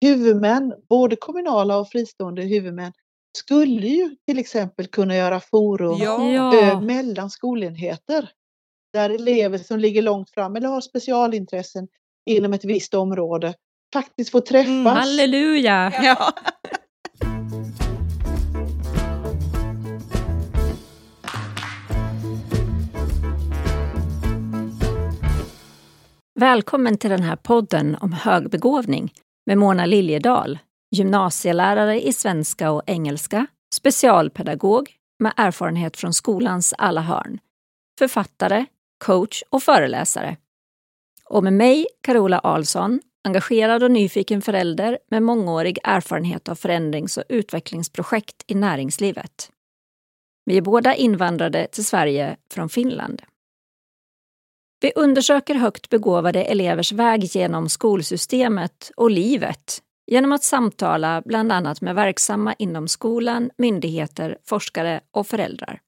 huvudmän, både kommunala och fristående huvudmän, skulle ju till exempel kunna göra forum Ja. mellan skolenheter. Där elever som ligger långt fram eller har specialintressen inom ett visst område faktiskt får träffas. Mm, Halleluja! Ja. Välkommen till den här podden om högbegåvning med Mona Liljedahl, gymnasielärare i svenska och engelska, specialpedagog med erfarenhet från skolans alla hörn, författare, coach och föreläsare. Och med mig, Carola Ahlsson, engagerad och nyfiken förälder med mångårig erfarenhet av förändrings och utvecklingsprojekt i näringslivet. Vi är båda invandrade till Sverige från Finland. Vi undersöker högt begåvade elevers väg genom skolsystemet och livet genom att samtala bland annat med verksamma inom skolan, myndigheter, forskare och föräldrar.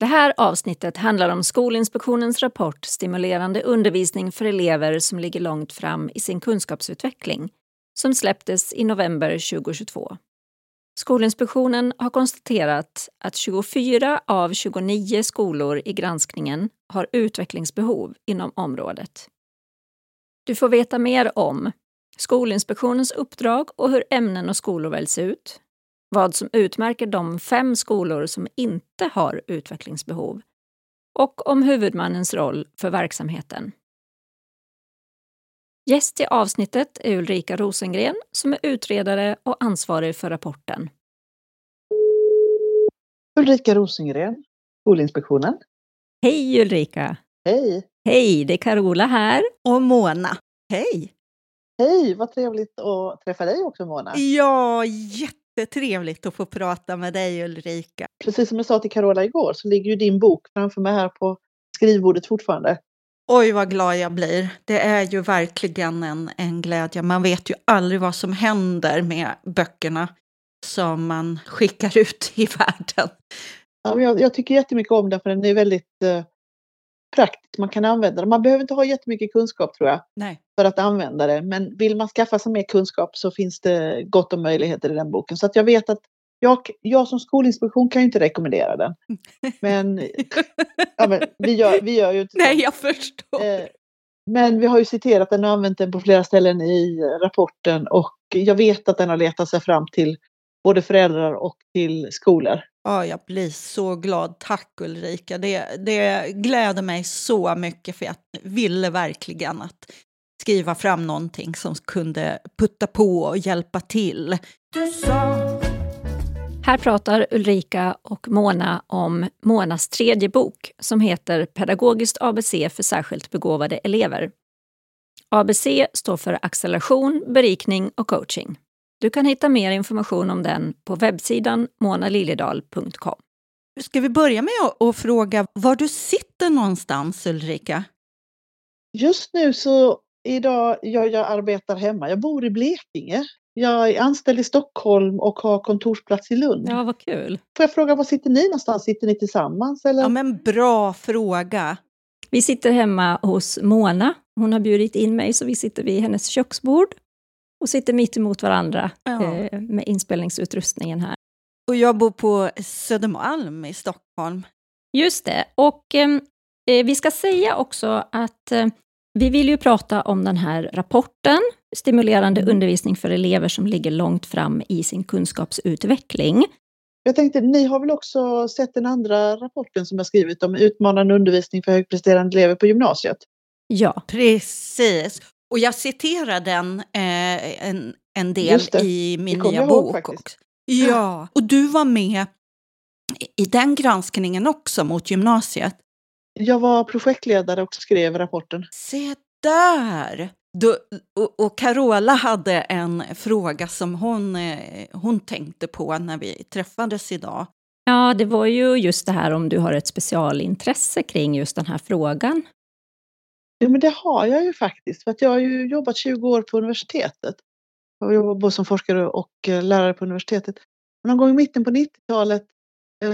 Det här avsnittet handlar om Skolinspektionens rapport Stimulerande undervisning för elever som ligger långt fram i sin kunskapsutveckling som släpptes i november 2022. Skolinspektionen har konstaterat att 24 av 29 skolor i granskningen har utvecklingsbehov inom området. Du får veta mer om Skolinspektionens uppdrag och hur ämnen och skolor väljs ut, vad som utmärker de fem skolor som inte har utvecklingsbehov och om huvudmannens roll för verksamheten. Gäst i avsnittet är Ulrika Rosengren som är utredare och ansvarig för rapporten. Ulrika Rosengren, Skolinspektionen. Hej Ulrika! Hej! Hej, det är Carola här. Och Mona, hej! Hej, vad trevligt att träffa dig också Mona. Ja, jättetrevligt att få prata med dig Ulrika. Precis som jag sa till Carola igår så ligger ju din bok framför mig här på skrivbordet fortfarande. Oj, vad glad jag blir. Det är ju verkligen en, en glädje. Man vet ju aldrig vad som händer med böckerna som man skickar ut i världen. Ja, jag, jag tycker jättemycket om den för den är väldigt eh, praktisk. Man kan använda den. Man behöver inte ha jättemycket kunskap tror jag Nej. för att använda det. Men vill man skaffa sig mer kunskap så finns det gott om möjligheter i den boken. Så att jag vet att jag, jag som skolinspektion kan ju inte rekommendera den. Men, ja, men vi, gör, vi gör ju inte. Nej, jag förstår. Eh, Men vi har ju citerat den och använt den på flera ställen i rapporten och jag vet att den har letat sig fram till både föräldrar och till skolor. Ja, jag blir så glad. Tack Ulrika. Det, det gläder mig så mycket för jag ville verkligen att skriva fram någonting som kunde putta på och hjälpa till. Du sa... Här pratar Ulrika och Mona om Monas tredje bok som heter Pedagogiskt ABC för särskilt begåvade elever. ABC står för acceleration, berikning och coaching. Du kan hitta mer information om den på webbsidan monaliljedal.com. Ska vi börja med att fråga var du sitter någonstans Ulrika? Just nu så idag, jag, jag arbetar hemma. Jag bor i Blekinge. Jag är anställd i Stockholm och har kontorsplats i Lund. Ja, vad kul. Får jag fråga, var sitter ni någonstans? Sitter ni tillsammans? Eller? Ja, men bra fråga. Vi sitter hemma hos Mona. Hon har bjudit in mig så vi sitter vid hennes köksbord och sitter mitt emot varandra Ja. eh, med inspelningsutrustningen här. Och jag bor på Södermalm i Stockholm. Just det. Och ehm, eh, vi ska säga också att eh, vi vill ju prata om den här rapporten, Stimulerande Mm. undervisning för elever som ligger långt fram i sin kunskapsutveckling. Jag tänkte, ni har väl också sett den andra rapporten som jag skrivit om utmanande undervisning för högpresterande elever på gymnasiet? Ja, Precis. Och jag citerar den eh, en, en del i min nya jag ihåg bok faktiskt. också. Ja, och du var med i den granskningen också mot gymnasiet. Jag var projektledare och skrev rapporten. Se där! Du, och, och Carola hade en fråga som hon, eh, hon tänkte på när vi träffades idag. ja, det var ju just det här om du har ett specialintresse kring just den här frågan. Jo, men det har jag ju faktiskt. För att jag har ju jobbat 20 år på universitetet. Jag har jobbat både som forskare och eh, lärare på universitetet. Och någon gång i mitten på 90-talet eh,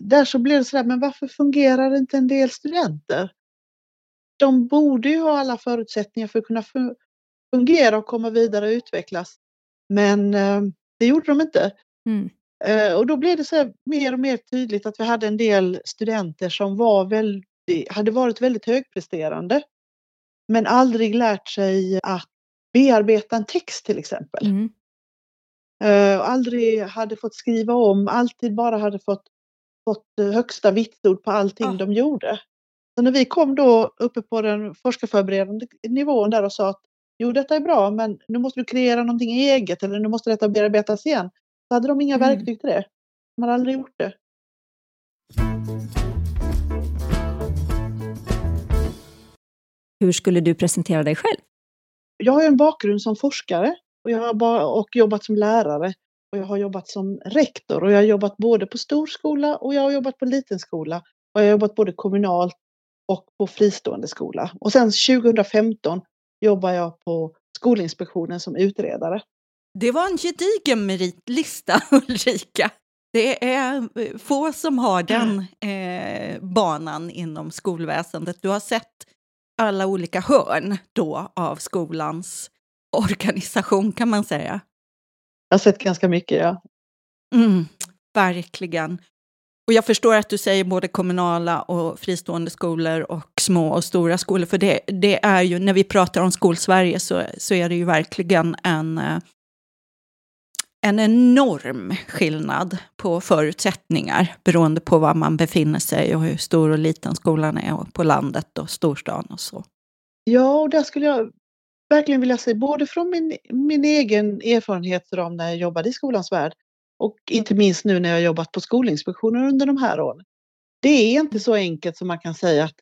där så blev det sådär, men varför fungerar inte en del studenter? De borde ju ha alla förutsättningar för att kunna fungera och komma vidare och utvecklas. Men eh, det gjorde de inte. Mm. Eh, och då blev det så mer och mer tydligt att vi hade en del studenter som var väldigt, hade varit väldigt högpresterande men aldrig lärt sig att bearbeta en text till exempel. Mm. Uh, aldrig hade fått skriva om, alltid bara hade fått, fått högsta vitsord på allting oh. de gjorde. Så när vi kom då uppe på den forskarförberedande nivån där och sa att jo detta är bra men nu måste du kreera någonting eget eller nu måste detta bearbetas igen. Så hade de inga mm. verktyg till det. De hade aldrig gjort det. Hur skulle du presentera dig själv? Jag har en bakgrund som forskare och jag har och jobbat som lärare och jag har jobbat som rektor och jag har jobbat både på storskola och jag har jobbat på liten skola och jag har jobbat både kommunalt och på fristående skola. Och sen 2015 jobbar jag på Skolinspektionen som utredare. Det var en gedigen meritlista Ulrika. Det är få som har den eh, banan inom skolväsendet. Du har sett alla olika hörn då av skolans organisation kan man säga. Jag har sett ganska mycket, ja. Mm, verkligen. Och jag förstår att du säger både kommunala och fristående skolor och små och stora skolor, för det, det är ju, när vi pratar om Skolsverige så, så är det ju verkligen en, eh, en enorm skillnad på förutsättningar beroende på var man befinner sig och hur stor och liten skolan är och på landet och storstan och så. Ja, och där skulle jag verkligen vilja säga, både från min, min egen erfarenhetsram när jag jobbade i skolans värld och inte minst nu när jag jobbat på Skolinspektionen under de här åren. Det är inte så enkelt som man kan säga att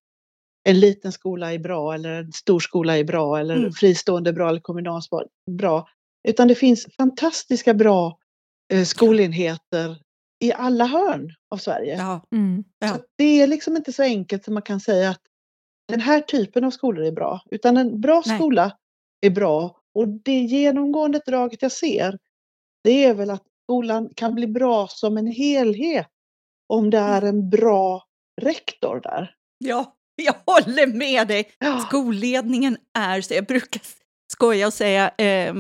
en liten skola är bra eller en stor skola är bra eller mm. fristående bra eller kommunalt bra. Utan det finns fantastiska bra eh, skolenheter i alla hörn av Sverige. Ja. Mm. Ja. Så det är liksom inte så enkelt som man kan säga att den här typen av skolor är bra. Utan en bra Nej. skola är bra. Och det genomgående draget jag ser, det är väl att skolan kan bli bra som en helhet om det är en bra rektor där. Ja, jag håller med dig. Ja. Skolledningen är, så jag brukar skoja och säga, eh,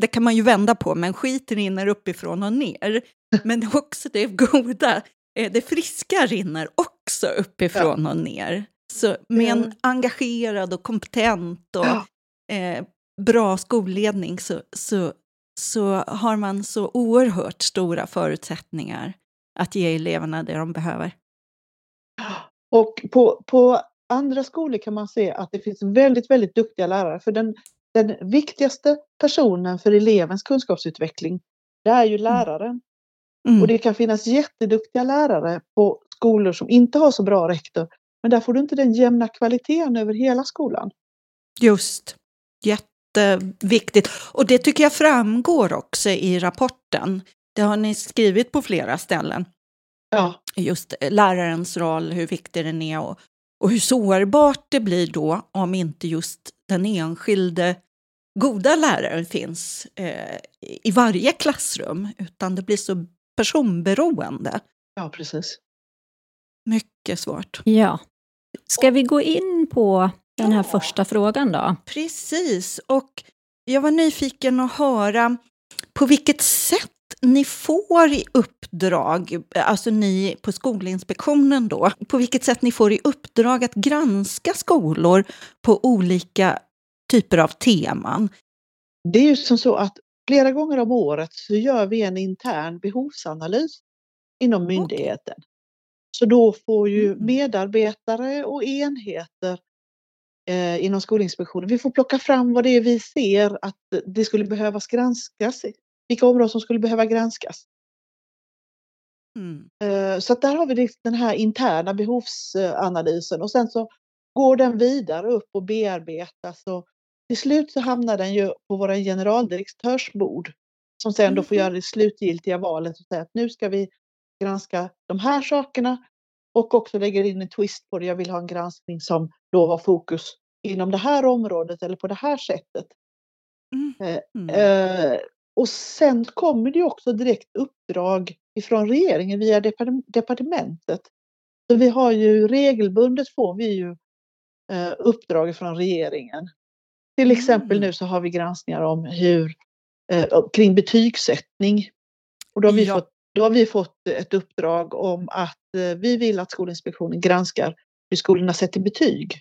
det kan man ju vända på, men skiten rinner uppifrån och ner. Men också det goda, eh, det friska rinner också uppifrån ja. och ner. Så med en engagerad och kompetent och ja. eh, bra skolledning så, så, så har man så oerhört stora förutsättningar att ge eleverna det de behöver. Och på, på andra skolor kan man se att det finns väldigt, väldigt duktiga lärare. För den, den viktigaste personen för elevens kunskapsutveckling, det är ju mm. läraren. Mm. Och det kan finnas jätteduktiga lärare på skolor som inte har så bra rektor. Men där får du inte den jämna kvaliteten över hela skolan. Just. Jätteviktigt. Och det tycker jag framgår också i rapporten. Det har ni skrivit på flera ställen. Ja. Just lärarens roll, hur viktig den är och, och hur sårbart det blir då om inte just den enskilde goda läraren finns eh, i varje klassrum, utan det blir så personberoende. Ja, precis. Mycket svårt. Ja. Ska vi gå in på den här ja, första frågan då? Precis, och jag var nyfiken att höra på vilket sätt ni får i uppdrag, alltså ni på Skolinspektionen då, på vilket sätt ni får i uppdrag att granska skolor på olika typer av teman. Det är ju som så att flera gånger om året så gör vi en intern behovsanalys inom myndigheten. Så då får ju mm. medarbetare och enheter eh, inom Skolinspektionen, vi får plocka fram vad det är vi ser att det skulle behövas granskas vilka områden som skulle behöva granskas. Mm. Eh, så där har vi den här interna behovsanalysen och sen så går den vidare upp och bearbetas och till slut så hamnar den ju på våra generaldirektörsbord som sen då får mm. göra det slutgiltiga valet och säga att nu ska vi granska de här sakerna och också lägger in en twist på det. Jag vill ha en granskning som då har fokus inom det här området eller på det här sättet. Mm. Mm. Och sen kommer det också direkt uppdrag ifrån regeringen via departementet. Så vi har ju regelbundet får vi ju eh, uppdrag från regeringen. Till exempel Mm. nu så har vi granskningar om hur kring betygssättning. Och då har, vi Ja. fått, då har vi fått eh, ett uppdrag om att eh, vi vill att Skolinspektionen granskar hur skolorna sätter betyg.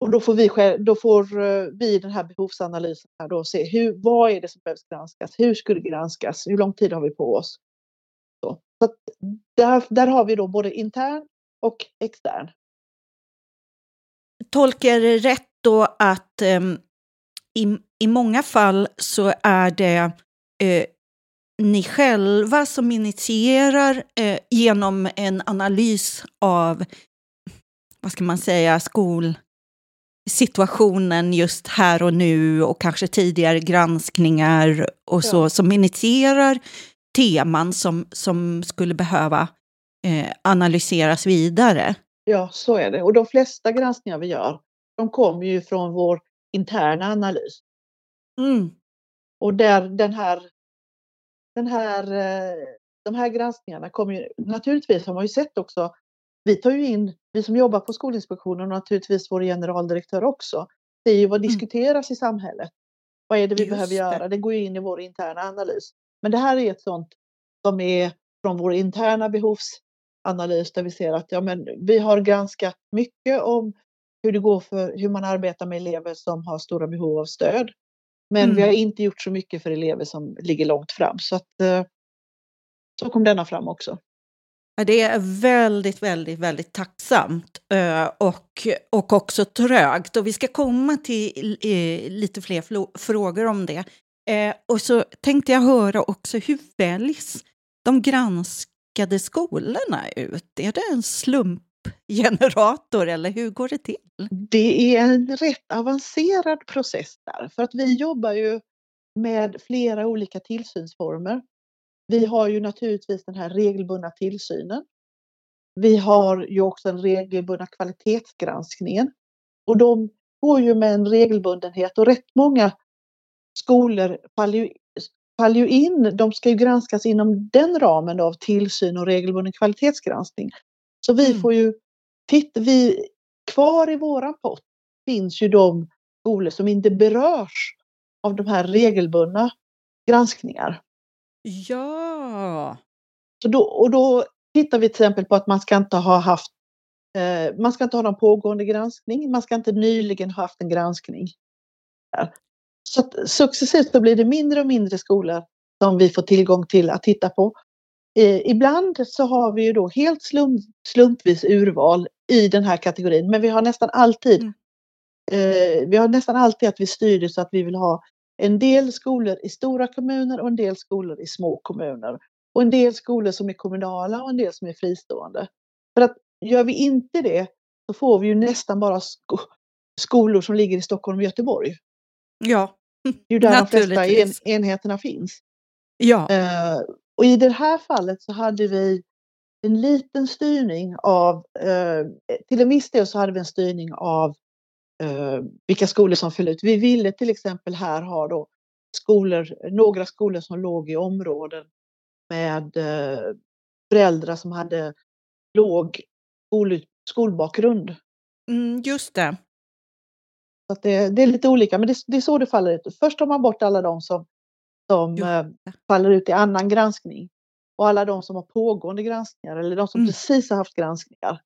Och då får vi, själv, då får eh, vi den här behovsanalysen här då se hur, vad är det som behövs granskas, hur ska det granskas, hur lång tid har vi på oss. Så, så att där, där har vi då både intern och extern. Tolkar jag det rätt då att um, i, i många fall så är det eh, ni själva som initierar eh, genom en analys av, vad ska man säga, skolsituationen just här och nu och kanske tidigare granskningar och så, Ja. som initierar teman som, som skulle behöva eh, analyseras vidare. Ja, så är det. Och de flesta granskningar vi gör, de kommer ju från vår interna analys. Mm. Och där den här, den här, eh, de här granskningarna kommer ju, naturligtvis har man ju sett också, vi tar ju in, vi som jobbar på Skolinspektionen och naturligtvis vår generaldirektör också, det är ju vad Mm. diskuteras i samhället. Vad är det vi Just behöver det. göra? Det går ju in i vår interna analys. Men det här är ett sånt som är från vår interna behovsanalys där vi ser att ja, men vi har granskat mycket om hur det går för hur man arbetar med elever som har stora behov av stöd. Men Mm. vi har inte gjort så mycket för elever som ligger långt fram. Så att eh, så kom denna fram också. Ja, det är väldigt, väldigt, väldigt tacksamt eh, och, och också trögt. Och vi ska komma till lite fler frågor om det. Eh, och så tänkte jag höra också, hur väljs de granskade skolorna ut? Är det en generator eller hur går det till? Det är en rätt avancerad process där för att vi jobbar ju med flera olika tillsynsformer. Vi har ju naturligtvis den här regelbundna tillsynen. Vi har ju också den regelbundna kvalitetsgranskningen och de går ju med en regelbundenhet och rätt många skolor faller ju, faller ju in. De ska ju granskas inom den ramen av tillsyn och regelbunden kvalitetsgranskning. Så vi Mm. får ju titta, vi, kvar i våran pott finns ju de skolor som inte berörs av de här regelbundna granskningar. Ja, Så då, och då tittar vi till exempel på att man ska inte ha haft eh, man ska inte ha någon pågående granskning, man ska inte nyligen ha haft en granskning. Så successivt så blir det mindre och mindre skolor som vi får tillgång till att titta på. Eh, ibland så har vi ju då helt slump, slumpvis urval i den här kategorin, men vi har nästan alltid Mm. eh, vi har nästan alltid att vi styr det så att vi vill ha en del skolor i stora kommuner och en del skolor i små kommuner. Och en del skolor som är kommunala och en del som är fristående. För att gör vi inte det så får vi ju nästan bara sko skolor som ligger i Stockholm och Göteborg. ja, Det är ju där de flesta en, enheterna finns. ja. Eh, och i det här fallet så hade vi en liten styrning av, eh, till en viss del så hade vi en styrning av eh, vilka skolor som föll ut. Vi ville till exempel här ha då skolor, några skolor som låg i områden med eh, föräldrar som hade låg skol, skolbakgrund. Mm, just det. Så det, det är lite olika, men det, det är så det faller ut. Först tar man bort alla de som, som Just eh, faller ut i annan granskning. Och alla de som har pågående granskningar eller de som Mm. precis har haft granskningar.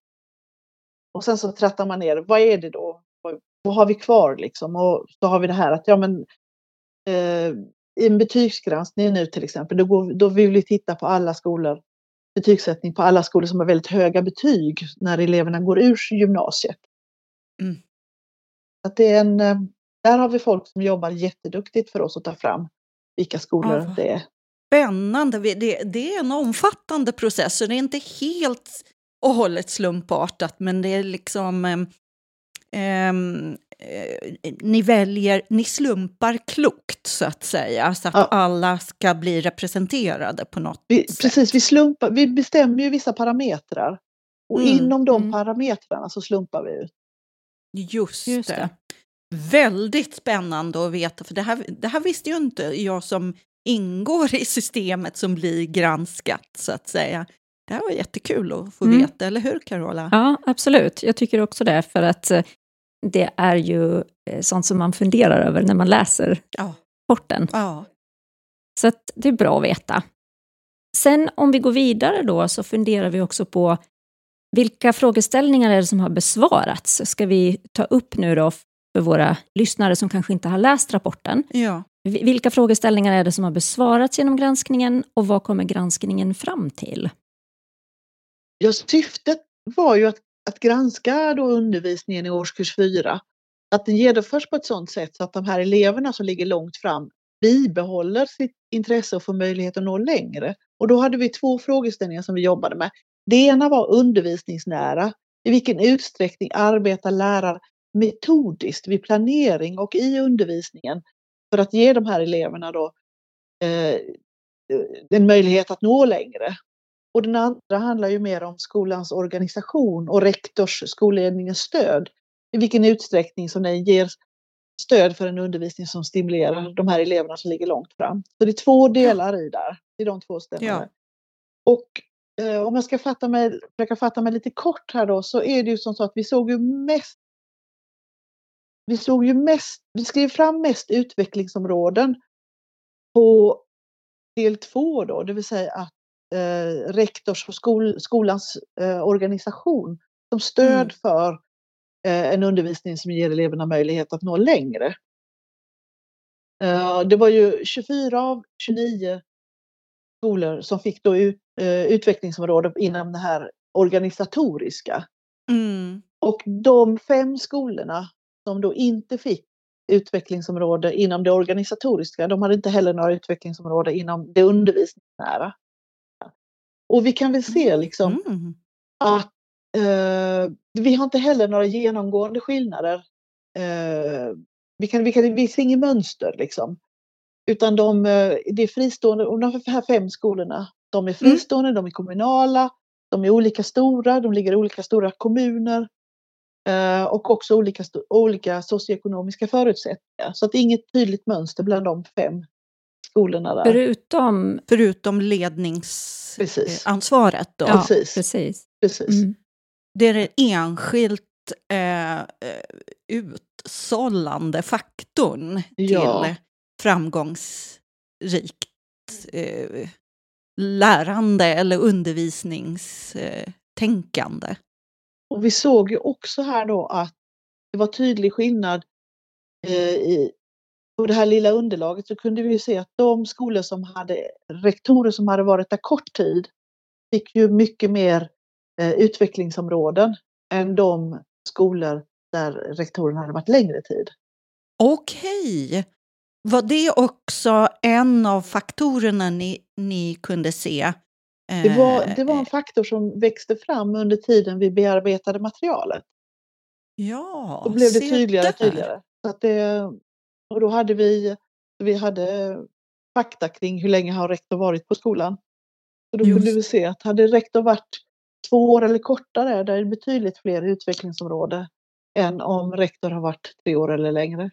Och sen så trattar man ner, vad är det då? Vad, vad har vi kvar liksom? Och så har vi det här att ja men eh, i en betygsgranskning nu till exempel, då, går, då vill vi titta på alla skolor, betygssättning på alla skolor som har väldigt höga betyg när eleverna går ur gymnasiet. Mm. Att det är en, eh, där har vi folk som jobbar jätteduktigt för oss att ta fram vilka skolor Ja, det är. Spännande. Det, det är en omfattande process, så det är inte helt och hållet slumpartat, men det är liksom... ehm, eh, ni väljer, ni slumpar klokt så att säga, så att Ja. alla ska bli representerade på något Vi, sätt. precis, vi, slumpar, vi bestämmer ju vissa parametrar. Och Mm, inom de mm. parametrarna så slumpar vi ut. Just, Just det. det. Väldigt spännande att veta, för det här, det här visste ju inte jag som ingår i systemet som blir granskat, så att säga. Det här var jättekul att få Mm. veta, eller hur Carola? Ja, absolut. Jag tycker också det. För att eh, det är ju eh, sånt som man funderar över när man läser Ja. rapporten. ja. Så det är bra att veta. Sen om vi går vidare då så funderar vi också på vilka frågeställningar är det som har besvarats? Ska vi ta upp nu då för våra lyssnare som kanske inte har läst rapporten. ja. Vi- Vilka frågeställningar är det som har besvarats genom granskningen och vad kommer granskningen fram till? Ja, syftet var ju att, att granska då undervisningen i årskurs 4. Att den genomförs på ett sådant sätt så att de här eleverna som ligger långt fram bibehåller sitt intresse och får möjlighet att nå längre. Och då hade vi två frågeställningar som vi jobbade med. Det ena var undervisningsnära. I vilken utsträckning arbetar lärare metodiskt vid planering och i undervisningen för att ge de här eleverna då eh, en möjlighet att nå längre. Och den andra handlar ju mer om skolans organisation och rektors, skolledningens stöd. I vilken utsträckning som den ger stöd för en undervisning som stimulerar de här eleverna som ligger långt fram. Så det är två delar i där, i de två ställena. Och eh, om jag ska fatta mig, försöka fatta mig lite kort här då så är det ju som så att vi såg ju mest vi såg ju mest, vi skrev fram mest utvecklingsområden på del två då, det vill säga att eh, rektors och skol, skolans eh, organisation som stöd Mm. för eh, en undervisning som ger eleverna möjlighet att nå längre. Eh, det var ju 24 av 29 skolor som fick då ut, eh, utvecklingsområde inom det här organisatoriska. Mm. Och de fem skolorna som då inte fick utvecklingsområde inom det organisatoriska, de hade inte heller några utvecklingsområde inom det undervisningsnära. Och vi kan väl se liksom Mm. att eh, vi har inte heller några genomgående skillnader. Eh, vi, kan, vi, kan, vi ser inget mönster liksom. Utan de, eh, det är fristående, och de här fem skolorna, de är fristående, de är kommunala, de är olika stora, de ligger i olika stora kommuner. Eh, Och också olika, olika socioekonomiska förutsättningar. Så att det är inget tydligt mönster bland de fem skolorna där. Förutom... Förutom Precis. ledningsansvaret då. Ja, Precis. precis. Precis. Mm. Det är den enskilt eh, eh, utsållande faktorn Ja. till framgångsrikt eh, lärande eller undervisningstänkande. Och vi såg ju också här då att det var tydlig skillnad eh, i på det här lilla underlaget så kunde vi ju se att de skolor som hade rektorer som hade varit där kort tid fick ju mycket mer eh, utvecklingsområden än de skolor där rektorerna hade varit längre tid. Okej. Var det också en av faktorerna ni, ni kunde se? Det var, Eh, det var en faktor som växte fram under tiden vi bearbetade materialet. Ja, Då blev det tydligare och tydligare. Så att det, och då hade vi, vi hade fakta kring hur länge har rektor varit på skolan. Så då kunde Just. vi se att hade rektor varit två år eller kortare, där är det betydligt fler utvecklingsområden än om rektor har varit tre år eller längre.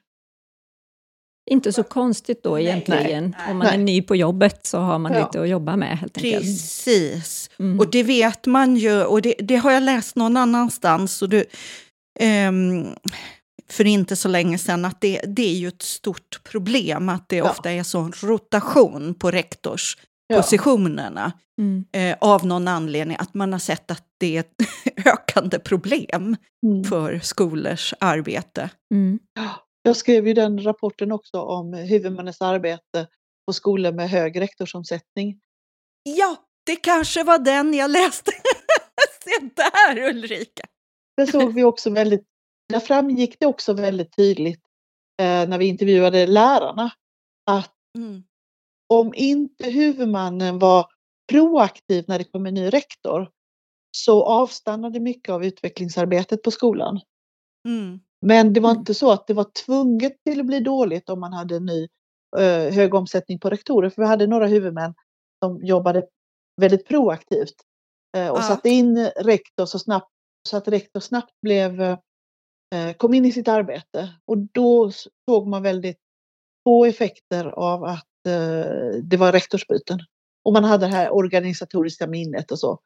Inte så konstigt då Nej. egentligen. Nej. Om man är Nej. ny på jobbet så har man Ja. lite att jobba med helt enkelt. Precis. Mm. Och det vet man ju, och det, det har jag läst någon annanstans. Och det, ehm, för inte så länge sedan, att det, det är ju ett stort problem att det Ja. ofta är sån rotation på rektorspositionerna. Mm. Eh, av någon anledning, att man har sett att det är ett ökande problem Mm. för skolors arbete. Mm. Jag skrev ju den rapporten också om huvudmännens arbete på skolor med hög rektorsomsättning. Ja, det kanske var den jag läste. Se där Ulrika! Där såg vi också väldigt, där framgick det också väldigt tydligt eh, när vi intervjuade lärarna att Mm. om inte huvudmannen var proaktiv när det kom en ny rektor så avstannade mycket av utvecklingsarbetet på skolan. Mm. Men det var Mm. inte så att det var tvunget till att bli dåligt om man hade en ny eh, hög omsättning på rektorer. För vi hade några huvudmän som jobbade väldigt proaktivt eh, och Ja. satte in rektor så snabbt så att rektor snabbt blev eh, kom in i sitt arbete och då såg man väldigt få effekter av att eh, det var rektorsbyten. Och man hade det här organisatoriska minnet och så.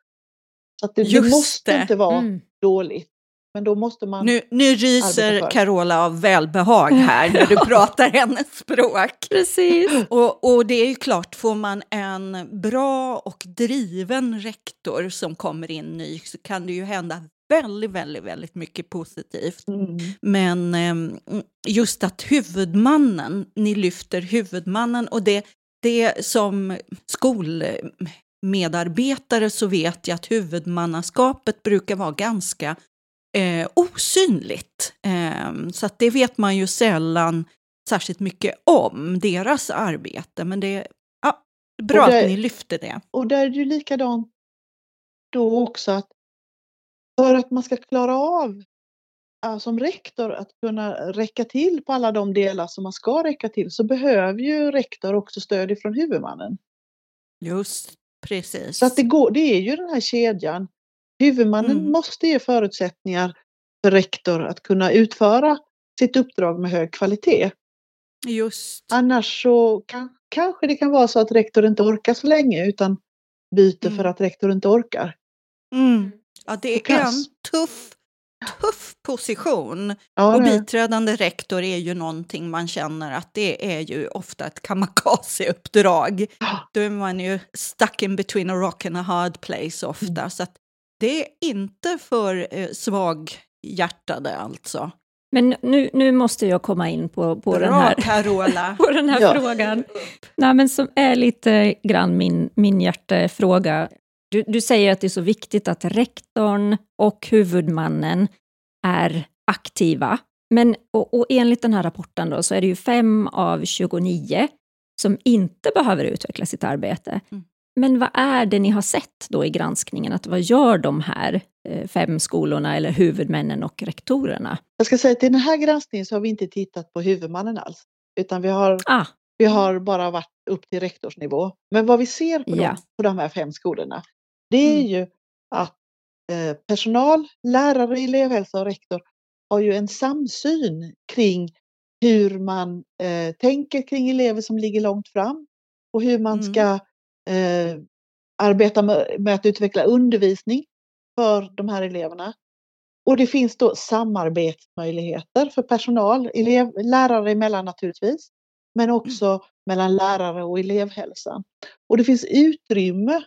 Så att det, det måste det. inte vara Mm. dåligt Men då måste man... Nu, nu ryser Carola av välbehag här när du pratar hennes språk. Precis. Och, och det är ju klart, får man en bra och driven rektor som kommer in ny så kan det ju hända väldigt, väldigt, väldigt mycket positivt. Mm. Men eh, just att huvudmannen, ni lyfter huvudmannen och det, det som skolmedarbetare så vet jag att huvudmannaskapet brukar vara ganska eh, osynligt. Eh, så det vet man ju sällan särskilt mycket om, deras arbete. Men det är ja, bra det, att ni lyfter det. Och där är det ju likadant då också att för att man ska klara av som rektor att kunna räcka till på alla de delar som man ska räcka till så behöver ju rektor också stöd ifrån huvudmannen. Just precis. Så att det, går, det är ju den här kedjan. Huvudmannen mm. måste ge förutsättningar för rektor att kunna utföra sitt uppdrag med hög kvalitet. Just. Annars så kan, kanske det kan vara så att rektor inte orkar så länge utan byter mm. för att rektor inte orkar. Mm. Ja, det är en tuff, tuff position. Ja, och biträdande rektor är ju någonting man känner att det är ju ofta ett kamikaze-uppdrag. Ja. Då är man ju stuck in between a rock and a hard place ofta. Mm. Så det är inte för eh, svaghjärtade alltså. Men nu, nu måste jag komma in på, på Bra, den här, Carola. på den här ja. frågan. Nej, men som är lite grann min, min hjärtefråga. Du, du säger att det är så viktigt att rektorn och huvudmannen är aktiva. Men och, och enligt den här rapporten då, så är det ju fem av 29 som inte behöver utveckla sitt arbete. Mm. Men vad är det ni har sett då i granskningen? Att vad gör de här eh, fem skolorna eller huvudmännen och rektorerna? Jag ska säga att i den här granskningen så har vi inte tittat på huvudmannen alls. Utan vi har, ah. vi har bara varit upp till rektorsnivå. Men vad vi ser på, ja. dem, på de här fem skolorna, det är mm. ju att eh, personal, lärare, elevhälsa och rektor har ju en samsyn kring hur man eh, tänker kring elever som ligger långt fram och hur man mm. ska eh, arbeta med, med, att utveckla undervisning för de här eleverna. Och det finns då samarbetsmöjligheter för personal, elev, lärare emellan naturligtvis, men också mm. mellan lärare och elevhälsan. Och det finns utrymme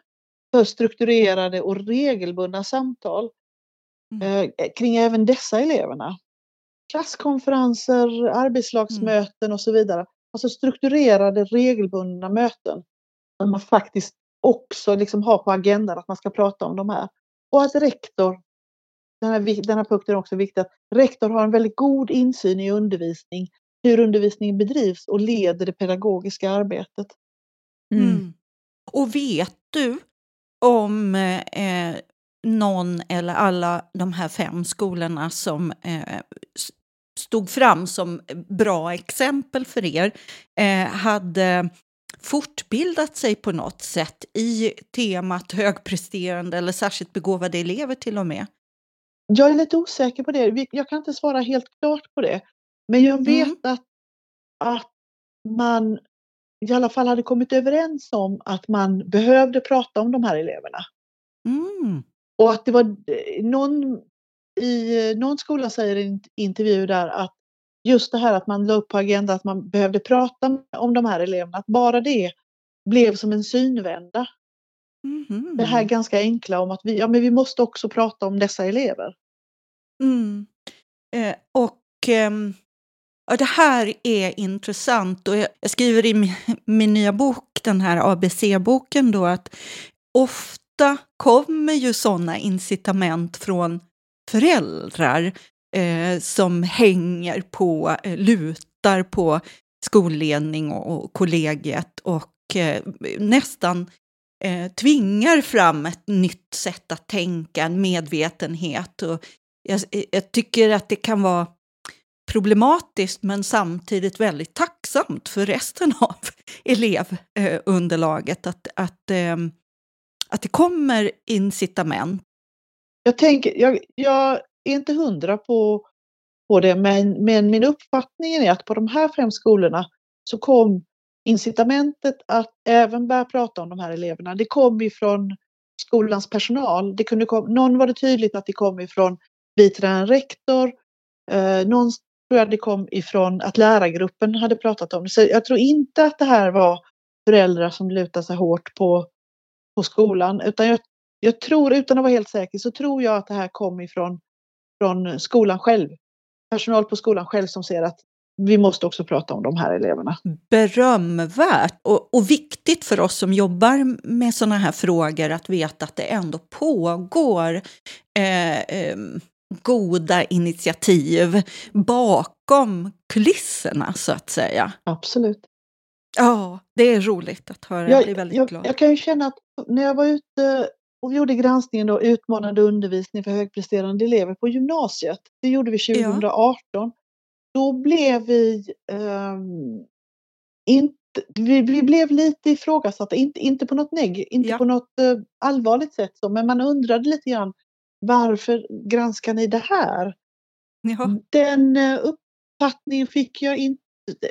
för strukturerade och regelbundna samtal mm. eh, kring även dessa eleverna. Klasskonferenser, arbetslagsmöten mm. och så vidare. Alltså strukturerade regelbundna möten man faktiskt också liksom har på agendan att man ska prata om de här. Och att rektor, den här, den här punkten är också viktig, att rektor har en väldigt god insyn i undervisning, hur undervisningen bedrivs och leder det pedagogiska arbetet. Mm. mm. Och vet du om eh, någon eller alla de här fem skolorna som eh, stod fram som bra exempel för er eh, hade fortbildat sig på något sätt i temat högpresterande eller särskilt begåvade elever till och med? Jag är lite osäker på det. Jag kan inte svara helt klart på det. Men jag vet mm. att, att man i alla fall hade kommit överens om att man behövde prata om de här eleverna. Mm. Och att det var eh, någon i eh, någon skola säger i en intervju där att just det här att man la upp på agendan att man behövde prata om de här eleverna, att bara det blev som en synvända. Mm. Det här ganska enkla om att vi, ja, men vi måste också prata om dessa elever. Mm. Eh, och eh, ja, det här är intressant och jag, jag skriver i min, min, nya bok, den här ABC-boken då, att ofta kommer ju sådana incitament från föräldrar eh, som hänger på, eh, lutar på skolledning och, och kollegiet och eh, nästan eh, tvingar fram ett nytt sätt att tänka, en medvetenhet. Och jag, jag tycker att det kan vara problematiskt men samtidigt väldigt tacksamt för resten av elevunderlaget att, att, eh, att det kommer incitament. Jag, tänker, jag, jag är inte hundra på, på det, men, men min uppfattning är att på de här fem skolorna så kom incitamentet att även börja prata om de här eleverna. Det kom ifrån skolans personal. Det kunde kom, någon var det tydligt att det kom ifrån biträdande rektor. Eh, någon tror jag det kom ifrån att lärargruppen hade pratat om det. Så jag tror inte att det här var föräldrar som lutar sig hårt på, på skolan. Utan jag, jag tror, utan att vara helt säker, så tror jag att det här kom ifrån från skolan själv. Personal på skolan själv som ser att vi måste också prata om de här eleverna. Berömvärt och, och viktigt för oss som jobbar med sådana här frågor att veta att det ändå pågår eh, eh, goda initiativ bakom kulisserna så att säga. Absolut. Ja, det är roligt att höra. Jag, blir väldigt jag, glad. Jag kan ju känna att när jag var ute och gjorde granskningen då, utmanande undervisning för högpresterande elever på gymnasiet. Det gjorde vi 2018. Ja. Då blev vi um, inte vi, vi, blev lite ifrågasatta, inte, inte på något neg, inte ja. på något uh, allvarligt sätt, så, men man undrade lite grann varför granskar ni det här? Ja. Den uh, uppfattningen fick, jag in,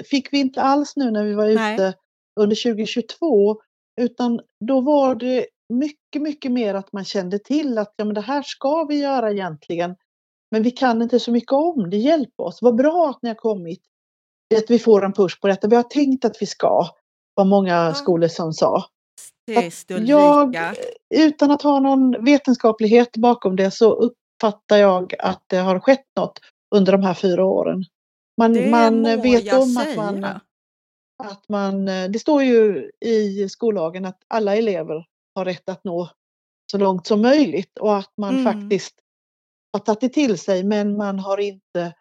fick vi inte alls nu när vi var ute Nej. under 2022, utan då var det mycket, mycket mer att man kände till att ja, men det här ska vi göra egentligen. Men vi kan inte så mycket om det, hjälp oss. Vad bra att ni har kommit. Att vi får en push på detta. Vi har tänkt att vi ska, var många ja. skolor som sa. Jag, utan att ha någon vetenskaplighet bakom det så uppfattar jag att det har skett något under de här fyra åren. Man, man vet om att man, att man, det står ju i skollagen att alla elever har rätt att nå så långt som möjligt och att man mm. faktiskt har tagit det till sig men man har inte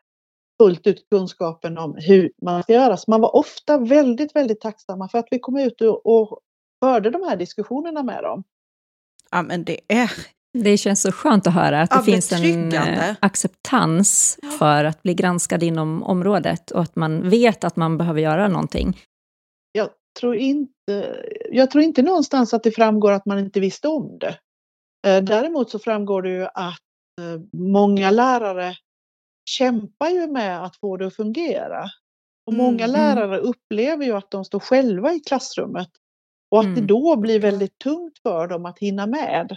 fullt ut kunskapen om hur man ska göra. Så man var ofta väldigt, väldigt tacksamma för att vi kom ut och, förde de här diskussionerna med dem. Ja, men det är... Det känns så skönt att höra att det finns en eh, acceptans för att bli granskad inom området och att man vet att man behöver göra någonting. Tror inte, jag tror inte någonstans att det framgår att man inte visste om det. Eh, däremot så framgår det ju att eh, många lärare kämpar ju med att få det att fungera. Och många mm, mm. lärare upplever ju att de står själva i klassrummet och att mm. det då blir väldigt tungt för dem att hinna med.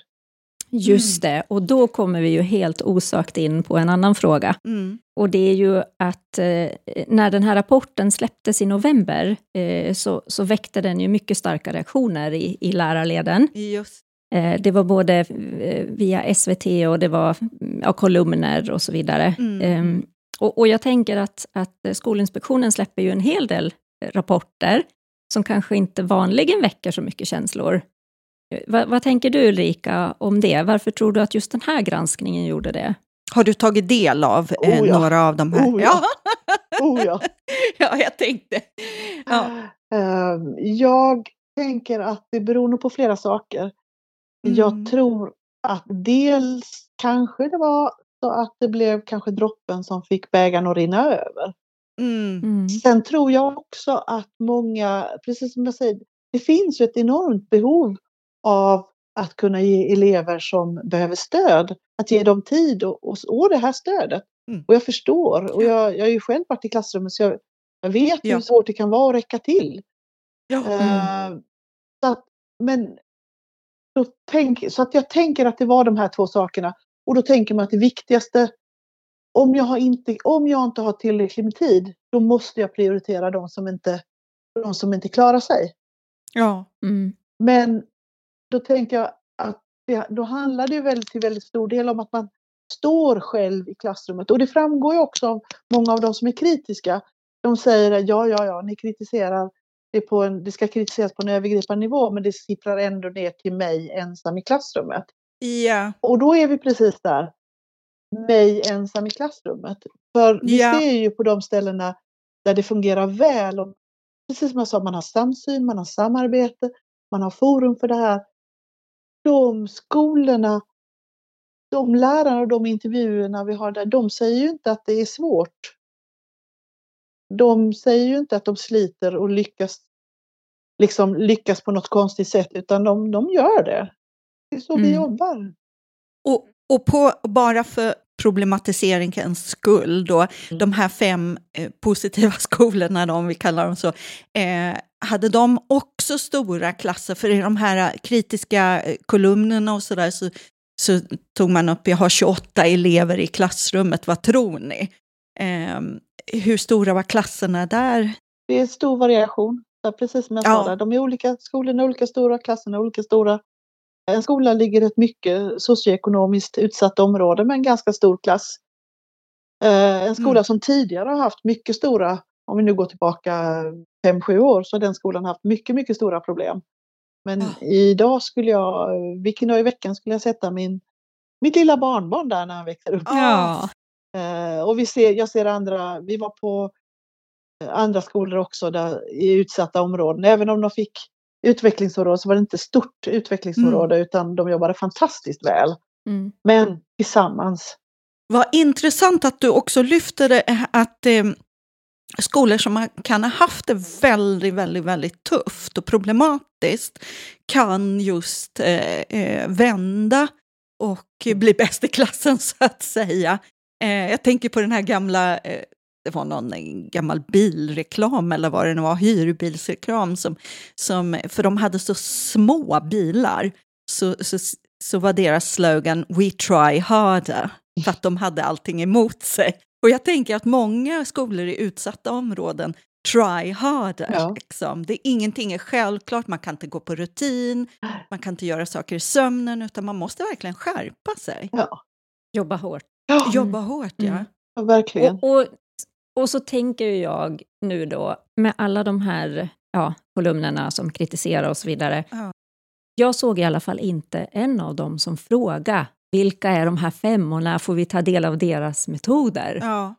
Just mm. det, och då kommer vi ju helt osökt in på en annan fråga. Mm. Och det är ju att eh, när den här rapporten släpptes i november eh, så, så väckte den ju mycket starka reaktioner i, i lärarleden. Just. Eh, det var både eh, via SVT och det var ja, kolumner och så vidare. Mm. Ehm, och, och, jag tänker att, att Skolinspektionen släpper ju en hel del rapporter som kanske inte vanligen väcker så mycket känslor. Va, vad tänker du Ulrika om det? Varför tror du att just den här granskningen gjorde det? Har du tagit del av eh, oh, ja. några av de här? Oh, ja. oh, ja. ja, jag tänkte. Ja. Uh, jag tänker att det beror nog på flera saker. Mm. Jag tror att dels kanske det var så att det blev kanske droppen som fick bägaren att rinna över. Mm. mm. Sen tror jag också att många, precis som jag säger, det finns ju ett enormt behov av att kunna ge elever som behöver stöd, att ge dem tid och, och, och det här stödet. Mm. Och jag förstår, och jag, jag har ju själv varit i klassrummet så jag, jag vet ja. hur svårt det kan vara att räcka till. Ja. Uh, så att, men då tänk, så att jag tänker att det var de här två sakerna. Och då tänker man att det viktigaste, om jag, har inte, om jag inte har tillräckligt med tid, då måste jag prioritera de som inte, de som inte klarar sig. Ja. Mm. Men då tänker jag att det, då handlar det ju väldigt, till väldigt stor del om att man står själv i klassrummet. Och det framgår ju också av många av de som är kritiska. De säger att ja, ja, ja, ni kritiserar det, på en, det ska kritiseras på en övergripande nivå, men det sipprar ändå ner till mig ensam i klassrummet. Ja. Och då är vi precis där. Mig ensam i klassrummet. För vi ja. ser ju på de ställena där det fungerar väl. Och precis som jag sa, man har samsyn, man har samarbete, man har forum för det här de skolorna, de lärarna och de intervjuerna vi har där, de säger ju inte att det är svårt. De säger ju inte att de sliter och lyckas, liksom lyckas på något konstigt sätt, utan de, de gör det. Det är så mm. vi jobbar. Och, och på, bara för problematiseringens skull då, mm. de här fem eh, positiva skolorna, då, om vi kallar dem så, eh, hade de också stora klasser? För i de här kritiska eh, kolumnerna och sådär så så tog man upp, jag har 28 elever i klassrummet, vad tror ni? Eh, hur stora var klasserna där? Det är stor variation, precis som jag sa. Där. De är olika, skolorna är olika stora, klasserna är olika stora. En skola ligger i ett mycket socioekonomiskt utsatt område med en ganska stor klass. Eh, en skola mm. som tidigare har haft mycket stora, om vi nu går tillbaka 5-7 år, så har den skolan haft mycket, mycket stora problem. Men ja. idag skulle jag, vilken dag i veckan skulle jag sätta min, mitt lilla barnbarn där när han växer upp. Ja. Eh, och vi ser, jag ser andra, vi var på andra skolor också där, i utsatta områden. Även om de fick utvecklingsområde så var det inte stort utvecklingsområde mm. utan de jobbade fantastiskt väl. Mm. Men tillsammans. Vad intressant att du också lyfter det att eh, skolor som kan ha haft det väldigt, väldigt, väldigt tufft och problematiskt kan just eh, eh, vända och bli bäst i klassen så att säga. Eh, jag tänker på den här gamla eh, det var någon gammal bilreklam eller vad det nu var, hyrbilsreklam, som, som, för de hade så små bilar. Så, så, så var deras slogan We try harder, för att de hade allting emot sig. Och jag tänker att många skolor i utsatta områden try harder. Ja. Liksom. Det, ingenting är självklart, man kan inte gå på rutin, man kan inte göra saker i sömnen, utan man måste verkligen skärpa sig. Ja. Jobba hårt. Ja. Jobba hårt, ja. Mm. ja verkligen. Och, och, och, så tänker jag nu då, med alla de här ja, kolumnerna som kritiserar och så vidare. Ja. Jag såg i alla fall inte en av dem som frågade vilka är de här femmorna? Får vi ta del av deras metoder? Ja.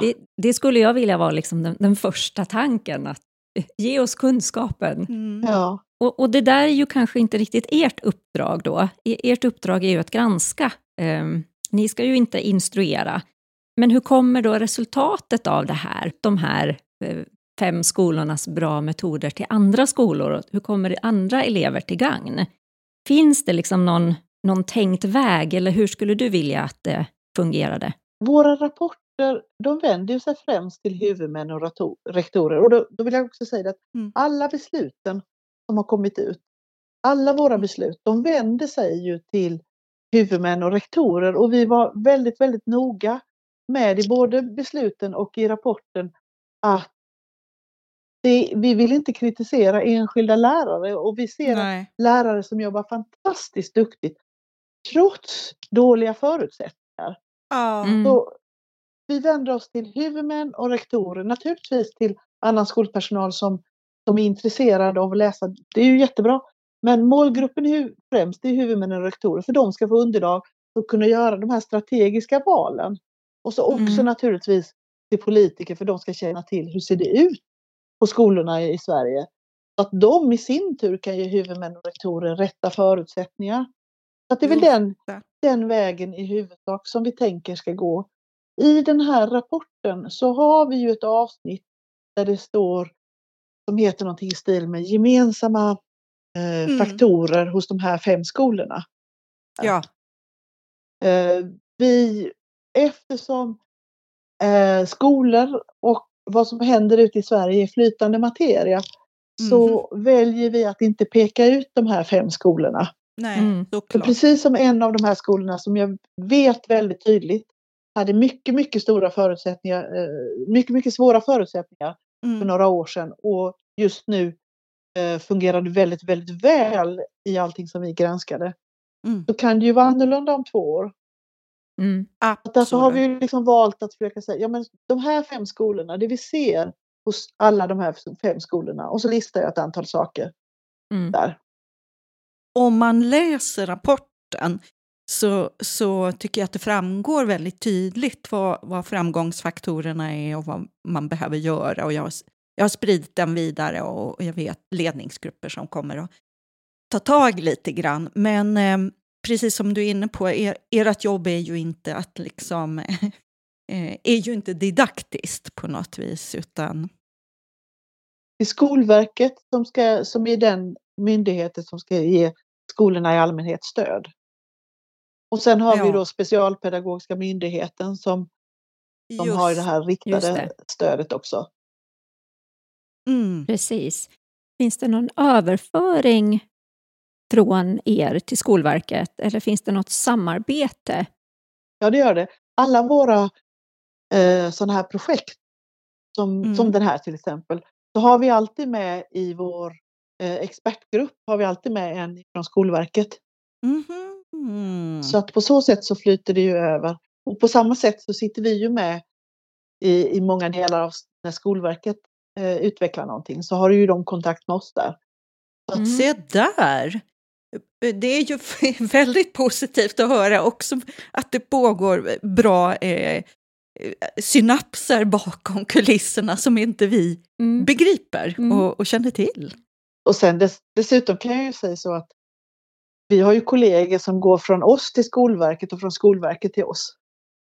Det, det, skulle jag vilja vara liksom den, den, första tanken, att ge oss kunskapen. Mm. Ja. Och, och, det där är ju kanske inte riktigt ert uppdrag då. Ert uppdrag är ju att granska. Um, ni ska ju inte instruera. Men hur kommer då resultatet av det här, de här uh, fem skolornas bra metoder till andra skolor? Hur kommer andra elever till gagn? Finns det liksom någon någon tänkt väg eller hur skulle du vilja att det fungerade? Våra rapporter de vänder sig främst till huvudmän och rektorer och då, då vill jag också säga att mm. alla besluten som har kommit ut, alla våra mm. beslut, de vänder sig ju till huvudmän och rektorer och vi var väldigt, väldigt noga med i både besluten och i rapporten att det, vi vill inte kritisera enskilda lärare och vi ser att lärare som jobbar fantastiskt duktigt trots dåliga förutsättningar. Mm. Så vi vänder oss till huvudmän och rektorer, naturligtvis till annan skolpersonal som, som är intresserad av att läsa. Det är ju jättebra. Men målgruppen är främst är huvudmän och rektorer för de ska få underlag för att kunna göra de här strategiska valen. Och så också mm. naturligtvis till politiker för de ska känna till hur ser det ut på skolorna i Sverige. Att de i sin tur kan ge huvudmän och rektorer rätta förutsättningar. Så det är väl den, den vägen i huvudsak som vi tänker ska gå. I den här rapporten så har vi ju ett avsnitt där det står som heter någonting i stil med gemensamma eh, mm. faktorer hos de här fem skolorna. Ja. Eh, vi, eftersom eh, skolor och vad som händer ute i Sverige är flytande materia mm. så väljer vi att inte peka ut de här fem skolorna. Nej, mm. För precis som en av de här skolorna som jag vet väldigt tydligt hade mycket, mycket stora förutsättningar, eh, mycket, mycket svåra förutsättningar mm. för några år sedan och just nu eh, fungerade väldigt, väldigt väl i allting som vi granskade. Mm. Då kan det ju vara annorlunda om två år. Mm. Därför har vi liksom valt att försöka säga, ja men de här fem skolorna, det vi ser hos alla de här fem skolorna och så listar jag ett antal saker mm. där om man läser rapporten så, så tycker jag att det framgår väldigt tydligt vad, vad framgångsfaktorerna är och vad man behöver göra. Och jag, har, jag har spridit den vidare och jag vet ledningsgrupper som kommer att ta tag lite grann. Men eh, precis som du är inne på, er, ert jobb är ju inte att liksom eh, är ju inte didaktiskt på något vis, utan... Det är Skolverket som, ska, som är den myndigheten som ska ge skolorna i allmänhet stöd. Och sen har ja. vi då Specialpedagogiska myndigheten som, som just, har det här riktade det. stödet också. Mm. Precis. Finns det någon överföring från er till Skolverket eller finns det något samarbete? Ja, det gör det. Alla våra eh, sådana här projekt, som, Mm. som den här till exempel, så har vi alltid med i vår eh, expertgrupp, har vi alltid med en från Skolverket. Mhm. Så att på så sätt så flyter det ju över. Och på samma sätt så sitter vi ju med i, i många delar av när Skolverket eh, utvecklar någonting så har ju de kontakt med oss där. Mm. Se där! Det är ju väldigt positivt att höra också att det pågår bra eh, synapser bakom kulisserna som inte vi Mm. begriper Mm. och, och känner till. Och sen dess, dessutom kan jag ju säga så att vi har ju kollegor som går från oss till Skolverket och från Skolverket till oss.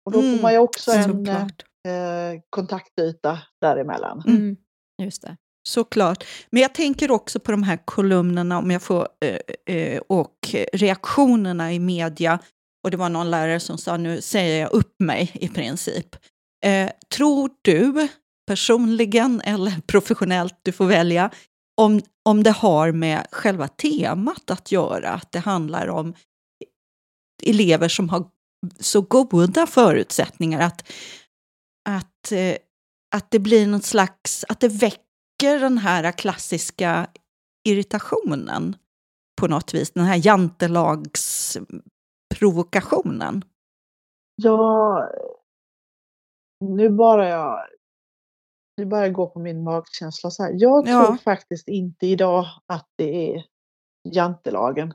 Och då får Mm, man ju också en eh, kontaktyta däremellan. Mm. Just det. Såklart. Men jag tänker också på de här kolumnerna om jag får, eh, eh, och reaktionerna i media. Och det var någon lärare som sa nu säger jag upp mig i princip. Eh, tror du personligen eller professionellt, du får välja, om, om det har med själva temat att göra? Att det handlar om elever som har så goda förutsättningar att, att, att det blir något slags, att det väcker den här klassiska irritationen på något vis, den här jantelagsprovokationen. Ja, nu bara jag nu bara jag gå på min magkänsla så här. Jag tror Ja. faktiskt inte idag att det är jantelagen.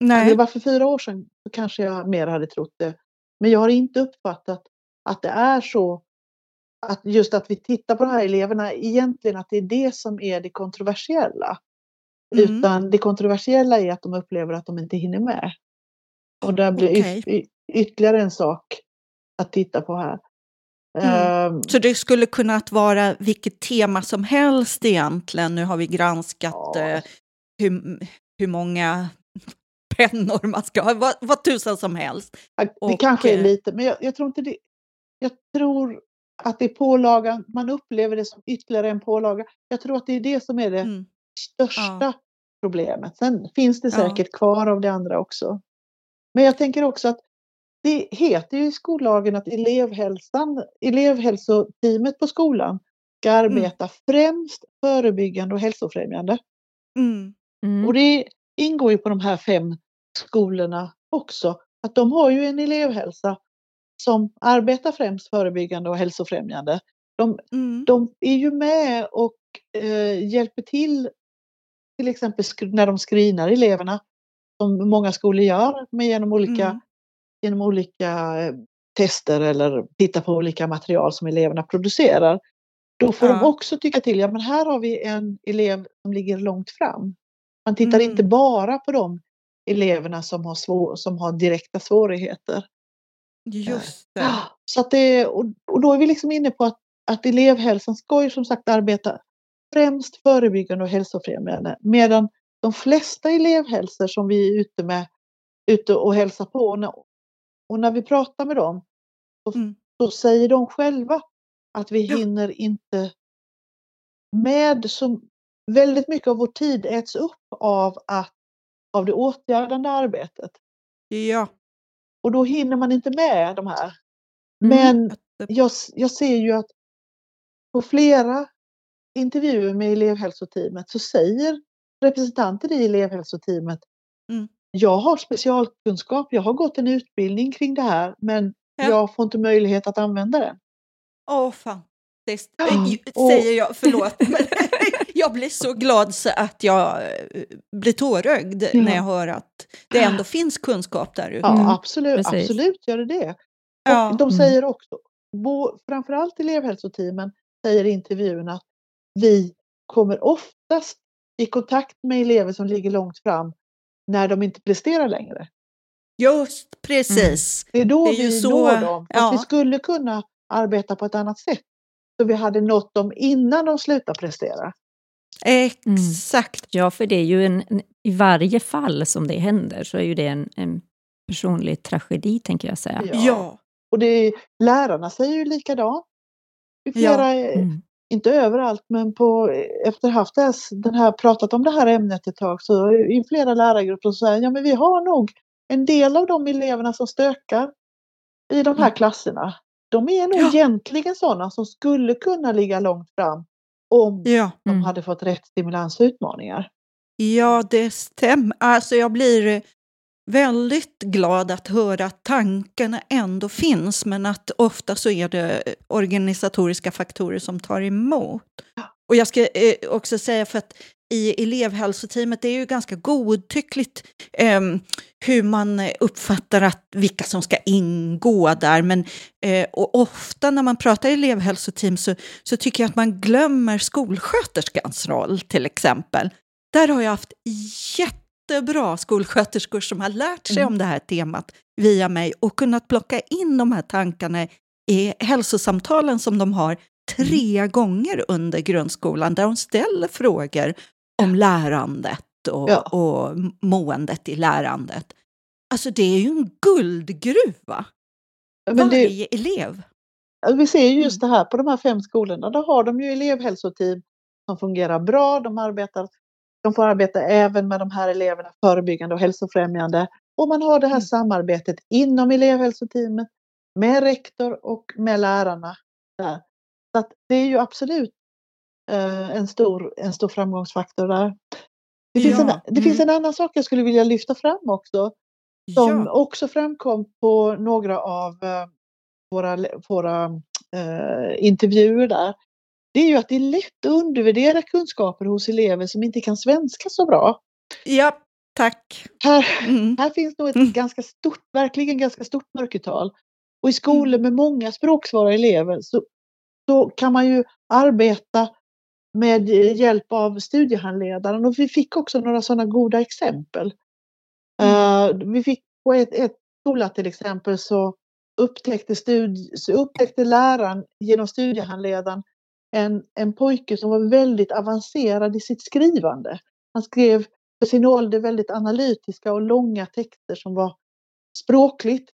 Nej. Det var för fyra år sedan kanske jag mer hade trott det. Men jag har inte uppfattat att det är så att just att vi tittar på de här eleverna egentligen att det är det som är det kontroversiella. Mm. Utan det kontroversiella är att de upplever att de inte hinner med. Och där blir Okej. yt- ytterligare en sak att titta på här. Mm. Ehm, Så det skulle kunna vara vilket tema som helst egentligen. Nu har vi granskat Ja. eh, hur, hur många pennor man ska ha, vad, vad tusan som helst. Det Och, kanske är eh, lite, men jag, jag tror inte det. Jag tror att det är pålagan, man upplever det som ytterligare en pålaga. Jag tror att det är det som är det Mm. största problemet. Sen finns det Ja. säkert kvar av det andra också. Men jag tänker också att det heter ju i skollagen att elevhälsan, elevhälsoteamet på skolan ska Mm. arbeta främst förebyggande och hälsofrämjande. Mm. Mm. Och det ingår ju på de här fem skolorna också. Att de har ju en elevhälsa som arbetar främst förebyggande och hälsofrämjande. De, Mm. de är ju med och eh, hjälper till till exempel när de screenar eleverna som många skolor gör med genom olika, Mm. genom olika eh, tester eller titta på olika material som eleverna producerar. Då får de Ja. också tycka till, ja men här har vi en elev som ligger långt fram. Man tittar Mm. inte bara på de eleverna som har, svår, som har direkta svårigheter. Just det. Så att det, och, och då är vi liksom inne på att, att elevhälsan ska ju som sagt arbeta främst förebyggande och hälsofrämjande. Medan de flesta elevhälsor som vi är ute med, ute och hälsar på och när, och när vi pratar med dem så, Mm. så säger de själva att vi hinner inte med så väldigt mycket av vår tid äts upp av att av det åtgärdande arbetet. Ja. Och då hinner man inte med de här. Mm. Men Att- jag, jag ser ju att på flera intervjuer med elevhälsoteamet så säger representanter i elevhälsoteamet Mm. Jag har specialkunskap, jag har gått en utbildning kring det här men Ja. jag får inte möjlighet att använda den. Åh. Ja, Eh, och- Säger jag, förlåt. Men jag blir så glad så att jag eh, blir tårögd Ja. när jag hör att det ändå finns kunskap där ute. Ja, Mm, absolut, precis. absolut gör det det. Ja. Och de Mm. säger också, bo, framförallt elevhälsoteamen säger i intervjuerna att vi kommer oftast i kontakt med elever som ligger långt fram när de inte presterar längre. Just precis. Det är då Det är ju vi så- når dem. Ja. Vi skulle kunna arbeta på ett annat sätt. Så vi hade nått dem innan de slutar prestera. Exakt. Ja, för det är ju en, en, i varje fall som det händer så är ju det en, en personlig tragedi, tänker jag säga. Ja. Ja. Och det är, lärarna säger ju likadant. I Ja. flera, eh, Mm. inte överallt, men på, efter haft den här, pratat om det här ämnet ett tag så i flera lärargrupper så säger ja men vi har nog en del av de eleverna som stökar i de här Mm. klasserna. De är nog Ja. egentligen sådana som skulle kunna ligga långt fram om Ja. de Mm. hade fått rätt stimulans och utmaningar. Ja, det stämmer. Alltså jag blir väldigt glad att höra att tankarna ändå finns, men att ofta så är det organisatoriska faktorer som tar emot. Och jag ska eh, också säga för att i elevhälsoteamet, det är ju ganska godtyckligt eh, hur man uppfattar att vilka som ska ingå där. Men eh, och ofta när man pratar elevhälsoteam så, så tycker jag att man glömmer skolsköterskans roll till exempel. Där har jag haft jättebra skolsköterskor som har lärt sig Mm. om det här temat via mig och kunnat plocka in de här tankarna i hälsosamtalen som de har tre gånger under grundskolan där de ställer frågor om lärandet och, Ja. och måendet i lärandet. Alltså det är ju en guldgruva, Men det, varje elev. Vi ser ju just Mm. det här på de här fem skolorna. Där har de ju elevhälsoteam som fungerar bra. De, arbetar, de får arbeta även med de här eleverna förebyggande och hälsofrämjande. Och man har det här Mm. samarbetet inom elevhälsoteamet med rektor och med lärarna. Där. Så det är ju absolut en, stor, en stor framgångsfaktor där. Det, finns, Ja, en, det finns mm. en annan sak jag skulle vilja lyfta fram också som Ja. också framkom på några av eh, våra, våra eh, intervjuer där. Det är ju att det är lätt att undervärdera kunskaper hos elever som inte kan svenska så bra. ja, tack. Här, Mm. här finns nog ett Mm. ganska stort, verkligen ganska stort mörkertal. Och i skolor med många språksvara elever så, så kan man ju arbeta med hjälp av studiehandledaren och vi fick också några sådana goda exempel. Eh, vi fick på ett, ett skola till exempel så upptäckte, studi- så upptäckte läraren genom studiehandledaren en, en pojke som var väldigt avancerad i sitt skrivande. Han skrev för sin ålder väldigt analytiska och långa texter som var språkligt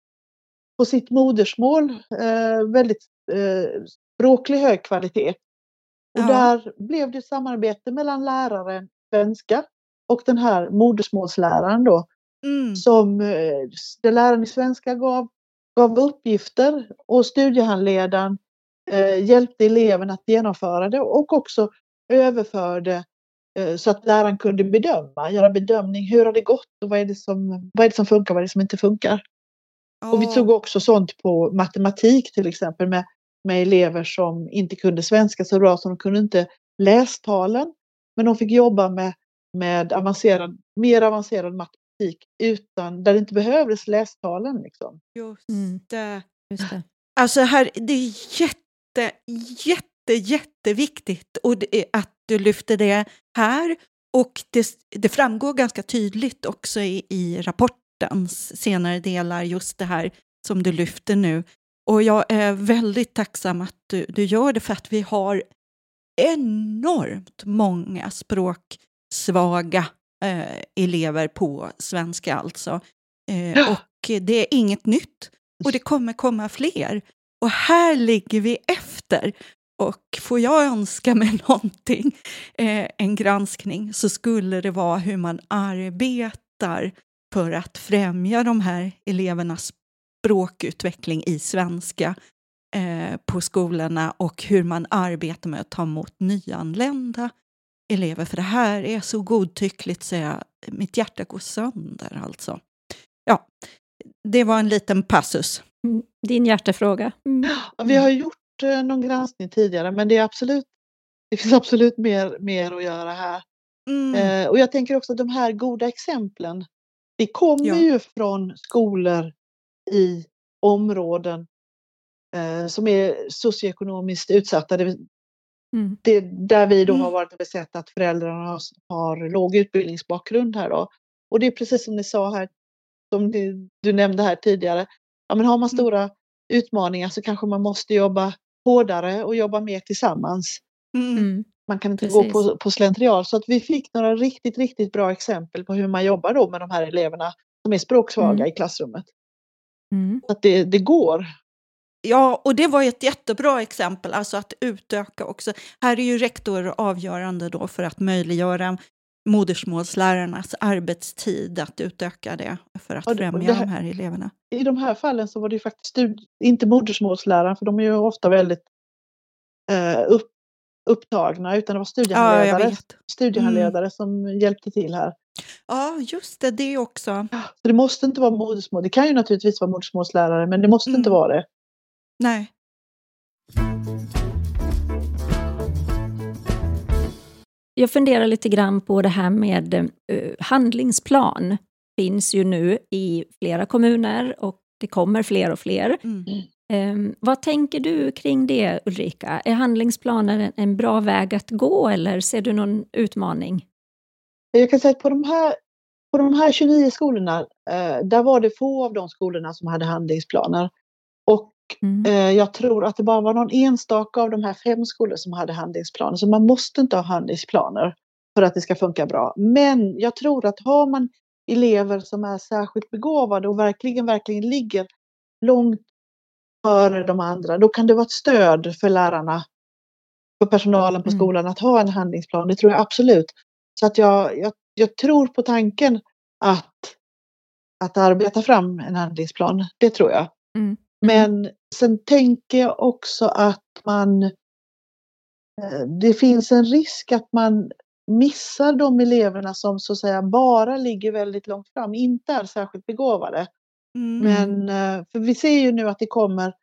på sitt modersmål, eh, väldigt eh, språklig hög kvalitet. Och Ja. där blev det samarbete mellan läraren svenska och den här modersmålsläraren då Mm. som eh, där läraren i svenska gav, gav uppgifter och studiehandledaren eh, hjälpte eleven att genomföra det och också överförde eh, så att läraren kunde bedöma, göra bedömning. Hur har det gått och vad är det som, vad är det som funkar och vad är det som inte funkar? Och vi tog också sånt på matematik till exempel med, med elever som inte kunde svenska så bra så de kunde inte lästalen. Men de fick jobba med, med avancerad, mer avancerad matematik utan, där det inte behövdes lästalen. Liksom. Just Mm. det. Just det. Alltså här, det är jätte, jätte, jätteviktigt och att du lyfter det här. Och det, det framgår ganska tydligt också i, i rapportens senare delar, just det här som du lyfter nu. Och jag är väldigt tacksam att du, du gör det för att vi har enormt många språksvaga eh, elever på svenska alltså. Eh, Ja. och det är inget nytt och det kommer komma fler. Och här ligger vi efter. Och får jag önska mig någonting, eh, en granskning, så skulle det vara hur man arbetar för att främja de här elevernas språkutveckling i svenska eh, på skolorna och hur man arbetar med att ta emot nyanlända elever. För det här är så godtyckligt så jag, mitt hjärta går sönder alltså. Ja, det var en liten passus. Mm, Din hjärtefråga. Mm. Ja, Vi har gjort eh, någon granskning tidigare men det är absolut det finns absolut mer, mer att göra här. Mm. Eh, och jag tänker också att de här goda exemplen, det kommer Ja. ju från skolor i områden eh, som är socioekonomiskt utsatta. Det, Mm. det, där vi då Mm. har varit och besett att föräldrarna har, har låg utbildningsbakgrund här då. Och det är precis som ni sa här, som du, du nämnde här tidigare. Ja, men har man Mm. stora utmaningar så kanske man måste jobba hårdare och jobba mer tillsammans. Mm. Mm. Man kan inte Precis. gå på, på slentrian. Så att vi fick några riktigt, riktigt bra exempel på hur man jobbar då med de här eleverna som är språksvaga Mm. i klassrummet. Mm. Att det, det går. ja, och det var ett jättebra exempel, alltså att utöka också. Här är ju rektor avgörande då för att möjliggöra modersmålslärarnas arbetstid, att utöka det för att Ja, främja här- de här eleverna. I de här fallen så var det ju faktiskt inte modersmålsläraren, för de är ju ofta väldigt eh, upp, upptagna, utan det var Ja, studiehandledare, vet. Mm. studiehandledare som hjälpte till här. Ja, just det, det också. Så det måste inte vara modersmål. Det kan ju naturligtvis vara modersmålslärare, men det måste inte Mm. vara det. Nej. Jag funderar lite grann på det här med eh, handlingsplan. finns ju nu i flera kommuner och det kommer fler och fler. Mm. Eh, vad tänker du kring det Ulrika? Är handlingsplaner en, en bra väg att gå eller ser du någon utmaning? Jag kan säga att på de här, på de här 29 skolorna, eh, där var det få av de skolorna som hade handlingsplaner. Och Mm. eh, jag tror att det bara var någon enstaka av de här fem skolor som hade handlingsplaner. Så man måste inte ha handlingsplaner för att det ska funka bra. Men jag tror att har man elever som är särskilt begåvade och verkligen, verkligen ligger långt före de andra, då kan det vara ett stöd för lärarna, för personalen på Mm. skolan att ha en handlingsplan. Det tror jag absolut. Så att jag, jag, jag tror på tanken att, att arbeta fram en handlingsplan. Det tror jag. Mm. Men sen tänker jag också att man... eh, Det finns en risk att man missar de eleverna som så att säga bara ligger väldigt långt fram, inte är särskilt begåvade. Mm. Men eh, för vi ser ju nu att det kommer,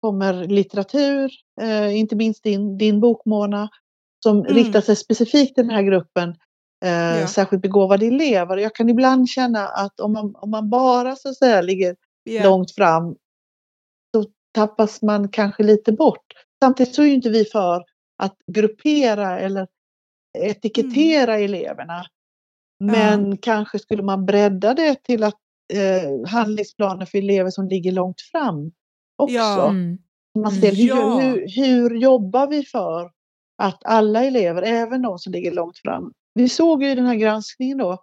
kommer litteratur, eh, inte minst din, din bok Mona, som Mm. riktar sig specifikt till den här gruppen eh, Ja. särskilt begåvade elever. Jag kan ibland känna att om man, om man bara så att säga ligger Ja. långt fram så tappas man kanske lite bort. Samtidigt så är ju inte vi för att gruppera eller etikettera eleverna. Men kanske skulle man bredda det till att eh, handlingsplaner för elever som ligger långt fram också. Ja. Mm. Man ser hur, Ja. hur, hur jobbar vi för att alla elever, även de som ligger långt fram. Vi såg ju i den här granskningen då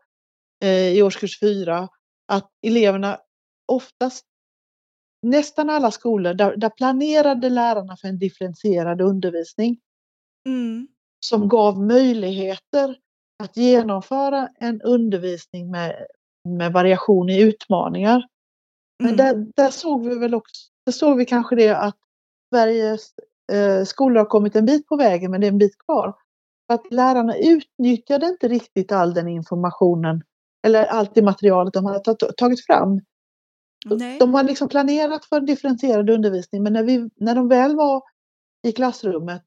eh, i årskurs 4 att eleverna oftast, nästan alla skolor, där, där planerade lärarna för en differentierad undervisning Mm. som gav möjligheter att genomföra en undervisning med, med variation i utmaningar. Men Mm. där, där såg vi väl också, där såg vi kanske det att Sveriges eh, skolor har kommit en bit på vägen men det är en bit kvar. För att lärarna utnyttjade inte riktigt all den informationen eller allt det materialet de hade ta- tagit fram. Nej. De har liksom planerat för differentierad undervisning men när, vi, när de väl var i klassrummet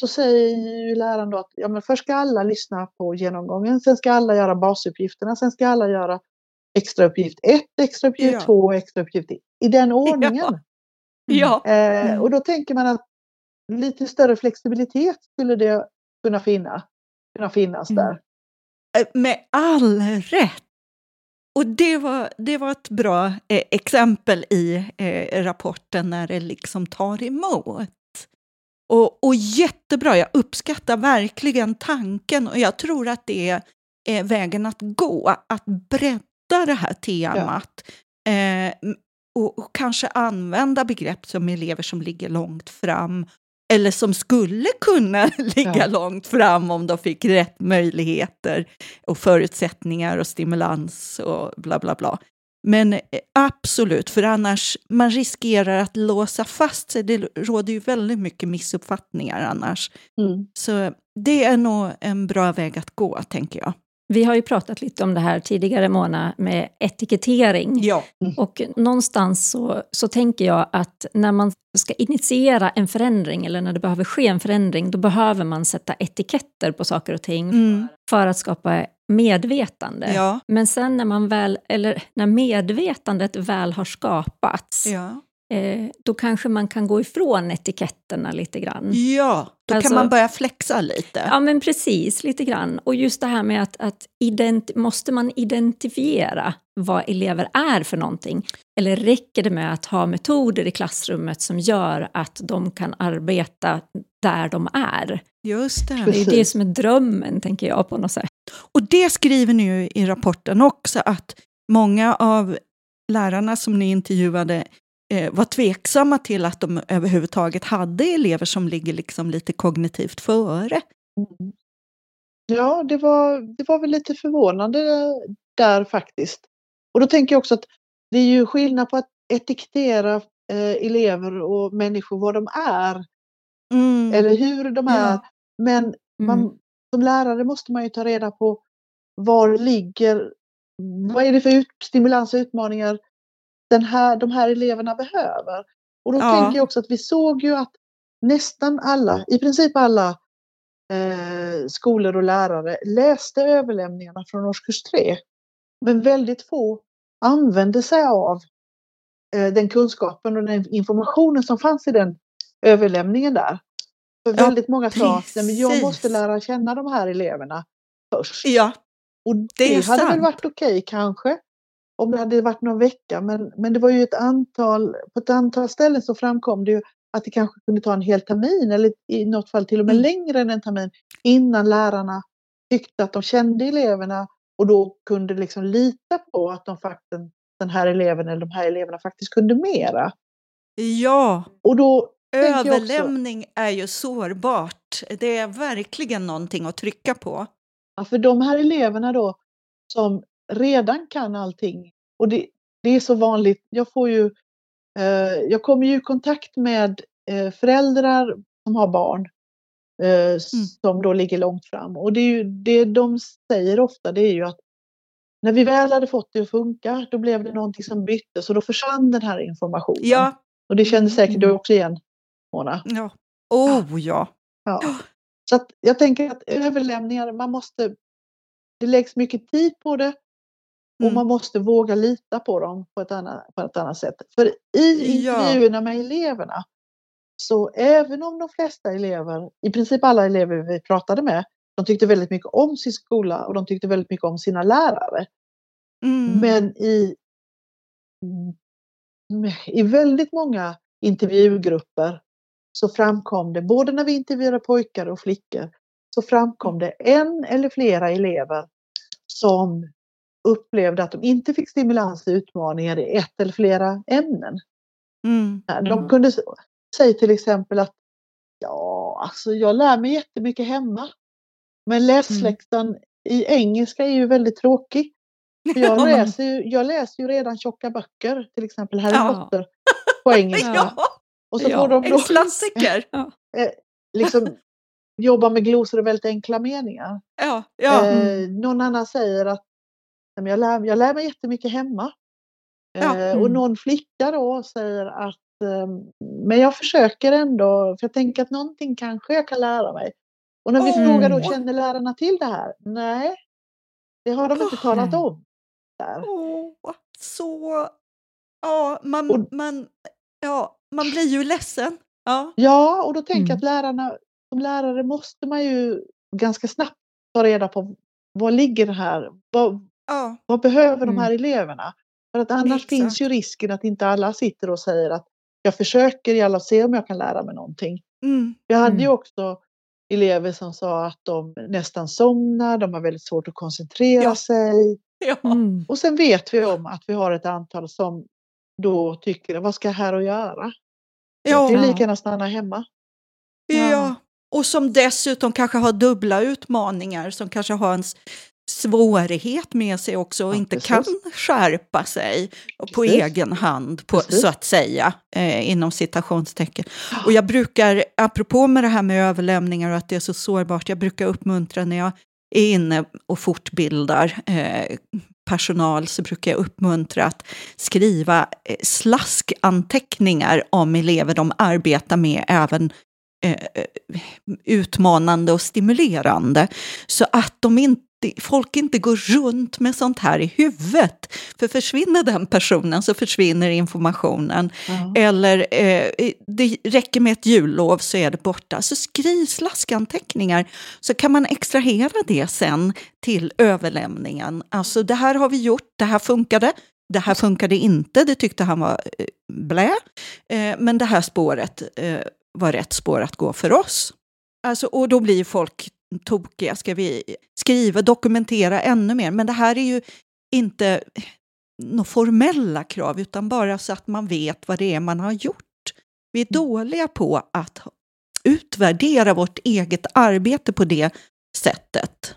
så säger ju läraren då att ja, men först ska alla lyssna på genomgången, sen ska alla göra basuppgifterna, sen ska alla göra extrauppgift 1, extrauppgift Ja. 2 och extrauppgift i, i den ordningen. Ja. Eh, Mm. och då tänker man att lite större flexibilitet skulle det kunna, finna, kunna finnas Mm. där. Eh, Med all rätt. Och det var, det var ett bra eh, exempel i eh, rapporten när det liksom tar emot. Och, och jättebra, jag uppskattar verkligen tanken och jag tror att det är eh, vägen att gå, att bredda det här temat. Eh, m- och, och kanske använda begrepp som elever som ligger långt fram eller som skulle kunna ligga Ja. långt fram om de fick rätt möjligheter och förutsättningar och stimulans och bla bla bla. Men eh, absolut, för annars man riskerar att låsa fast sig. Det råder ju väldigt mycket missuppfattningar annars. Mm. Så det är nog en bra väg att gå, tänker jag. Vi har ju pratat lite om det här tidigare, Mona, med etikettering. Ja. Och någonstans så, så tänker jag att när man ska initiera en förändring eller när det behöver ske en förändring, då behöver man sätta etiketter på saker och ting Mm. för att skapa medvetande. Ja. Men sen när man väl, eller när medvetandet väl har skapats, Ja. Eh, då kanske man kan gå ifrån etiketterna lite grann. ja, då Alltså- kan man börja flexa lite. Ja, men precis, lite grann. Och just det här med att, att ident- måste man identifiera vad elever är för någonting? Eller räcker det med att ha metoder i klassrummet som gör att de kan arbeta där de är? Just det. Det är det som är drömmen, tänker jag, på något sätt. Och det skriver ni ju i rapporten också, att många av lärarna som ni intervjuade var tveksamma till att de överhuvudtaget hade elever som ligger liksom lite kognitivt före. Mm. Ja, det var, det var väl lite förvånande där faktiskt. Och då tänker jag också att det är ju skillnad på att etikettera eh, elever och människor vad de är. Mm. Eller hur de är. Ja. Men man, Mm. som lärare måste man ju ta reda på var ligger, vad är det för ut, stimulans och utmaningar den här, de här eleverna behöver. Och då Ja. tänker jag också att vi såg ju att nästan alla, i princip alla eh, skolor och lärare läste överlämningarna från årskurs 3. Men väldigt få använde sig av eh, den kunskapen och den informationen som fanns i den överlämningen där. För Ja, väldigt många sa att "Nej, men jag måste lära känna de här eleverna först. Ja, Och det det, hade väl sant. varit okej kanske om det hade varit någon vecka men, men det var ju ett antal, på ett antal ställen så framkom det ju att det kanske kunde ta en hel termin eller i något fall till och med Mm. längre än en termin innan lärarna tyckte att de kände eleverna och då kunde liksom lita på att de faktiskt, den här eleven eller de här eleverna faktiskt kunde mera. ja. Och då jag också- Överlämning är ju sårbart. Det är verkligen någonting att trycka på. Ja, för de här eleverna då som redan kan allting och det, det är så vanligt. Jag får ju, eh, jag kommer ju i kontakt med eh, föräldrar som har barn eh, som då ligger långt fram och det, är ju, det de säger ofta det är ju att när vi väl hade fått det att funka då blev det någonting som byttes och då försvann den här informationen. Ja, Och det kände säkert du Mm. också igen Mona. ja. Oh ja. Ja. Så jag tänker att överlämningar, man måste, det läggs mycket tid på det och Mm. man måste våga lita på dem på ett annat, på ett annat sätt. För i Ja. intervjuerna med eleverna, så även om de flesta elever, i princip alla elever vi pratade med, de tyckte väldigt mycket om sin skola och de tyckte väldigt mycket om sina lärare. Mm. Men i, i väldigt många intervjugrupper så framkom det, både när vi intervjuade pojkar och flickor, så framkom det en eller flera elever som upplevde att de inte fick stimulans och utmaningar i ett eller flera ämnen. Mm. De Mm. kunde säga till exempel att ja, alltså jag lär mig jättemycket hemma. Men läsläxan i engelska är ju väldigt tråkig. Jag, Ja. läser ju, jag läser ju redan tjocka böcker, till exempel Harry Ja. Potter på engelska. Ja, Och så Ja, får de en då klassiker. liksom jobba med glosor och väldigt enkla meningar. Ja, ja. Eh, någon annan säger att "Nej, men jag, lär, jag lär mig jättemycket hemma. Ja, Eh, och mm. någon flicka då säger att eh, men jag försöker ändå, för jag tänker att någonting kanske jag kan lära mig. Och när vi Åh. frågar då, känner lärarna till det här? Nej, det har de inte talat om. Där. Åh, så... Ja, man, Och- man, ja, man blir ju ledsen. Ja. Ja, och då tänker jag Mm. att lärarna, som lärare måste man ju ganska snabbt ta reda på vad ligger det här? Vad, Ja, vad behöver de här Mm. eleverna? För att annars Exakt. finns ju risken att inte alla sitter och säger att jag försöker i alla se om jag kan lära mig någonting. mm, Jag hade ju Mm. också elever som sa att de nästan somnar, de har väldigt svårt att koncentrera Ja. sig. ja. Mm. Och sen vet vi om att vi har ett antal som då tycker, vad ska jag här och göra? Jag kan ju ja. lika gärna stanna hemma. Ja, och som dessutom kanske har dubbla utmaningar, som kanske har en svårighet med sig också och Ja, inte precis. kan skärpa sig på Precis. egen hand, på, så att säga, eh, inom citationstecken. Och jag brukar, apropå med det här med överlämningar och att det är så sårbart, jag brukar uppmuntra när jag är inne och fortbildar eh, personal så brukar jag uppmuntra att skriva eh, slaskanteckningar om elever de arbetar med, även eh, utmanande och stimulerande. Så att de inte, folk inte går runt med sånt här i huvudet. För försvinner den personen så försvinner informationen. Ja. Eller eh, det räcker med ett jullov så är det borta. Så skriv slaskanteckningar så kan man extrahera det sen till överlämningen. Alltså det här har vi gjort, det här funkade. Det här funkade inte, det tyckte han var eh, blä. Eh, men det här spåret eh, var rätt spår att gå för oss. Alltså, och då blir folk tokiga. Ska vi skriva, dokumentera ännu mer? Men det här är ju inte... några formella krav utan bara så att man vet vad det är man har gjort. Vi är dåliga på att utvärdera vårt eget arbete på det sättet.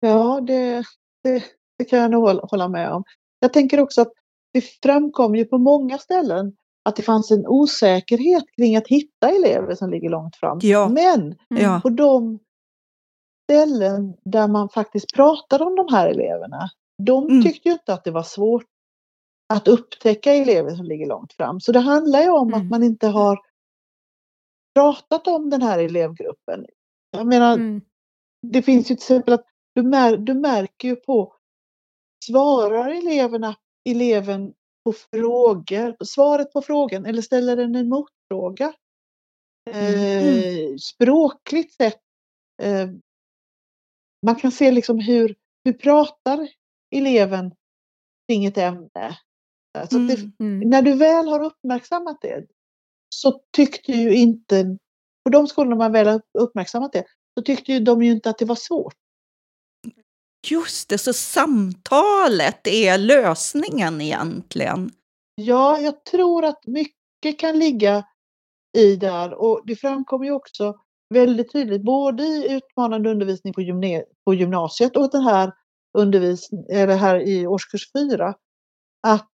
Ja, det, det, det kan jag nog hålla med om. Jag tänker också att det framkom ju på många ställen att det fanns en osäkerhet kring att hitta elever som ligger långt fram. Ja. Men Ja. på de ställen där man faktiskt pratade om de här eleverna, de Mm. tyckte ju inte att det var svårt att upptäcka elever som ligger långt fram. Så det handlar ju om Mm. att man inte har pratat om den här elevgruppen. Jag menar, Mm. det finns ju till exempel att du, mär, du märker ju på svarar eleverna, eleven på frågor, svaret på frågan eller ställer den en motfråga. Eh, språkligt sett. Eh, man kan se liksom hur, hur pratar eleven kring ett ämne. Alltså att det, Mm. Mm. när du väl har uppmärksammat det så tyckte ju inte, på de skolorna man väl har uppmärksammat det, så tyckte ju de ju inte att det var svårt. Just det, så samtalet är lösningen egentligen. Ja, jag tror att mycket kan ligga i där och det framkommer ju också väldigt tydligt både i utmanande undervisning på, gymnasiet och den här undervisning, eller här i årskurs 4 att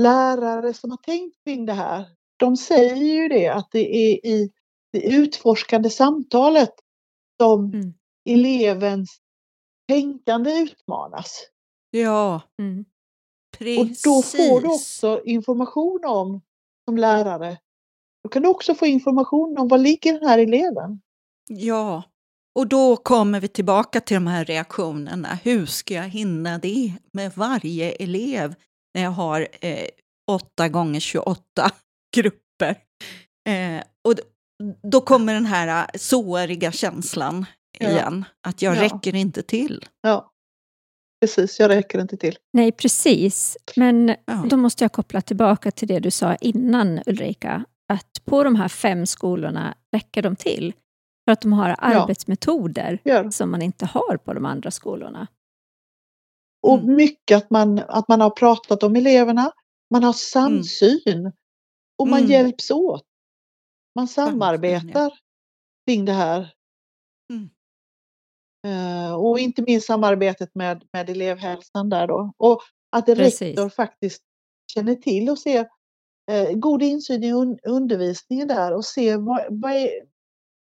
lärare som har tänkt kring det här, de säger ju det att det är i det utforskande samtalet som Mm. elevens tänkande utmanas. Ja, Mm. Och precis. då får du också information om, som lärare, då kan du också få information om var ligger den här eleven? Ja, och då kommer vi tillbaka till de här reaktionerna. Hur ska jag hinna det med varje elev när jag har eh, 8 gånger 28 grupper? Eh, och då kommer den här eh, såriga känslan Ja. igen, att jag Ja. räcker inte till. Ja, precis, jag räcker inte till. Nej, precis. Men Ja. då måste jag koppla tillbaka till det du sa innan Ulrika. Att på de här fem skolorna räcker de till. För att de har arbetsmetoder Gör. som man inte har på de andra skolorna. Och Mm. mycket att man, att man har pratat om eleverna, man har samsyn och man Mm. hjälps åt. Man Verkligen, ja. samarbetar kring det här. Mm. Eh, och inte minst samarbetet med, med elevhälsan där då. Och att Precis. rektor faktiskt känner till och ser god insyn i un, undervisningen där och ser vad, vad, är,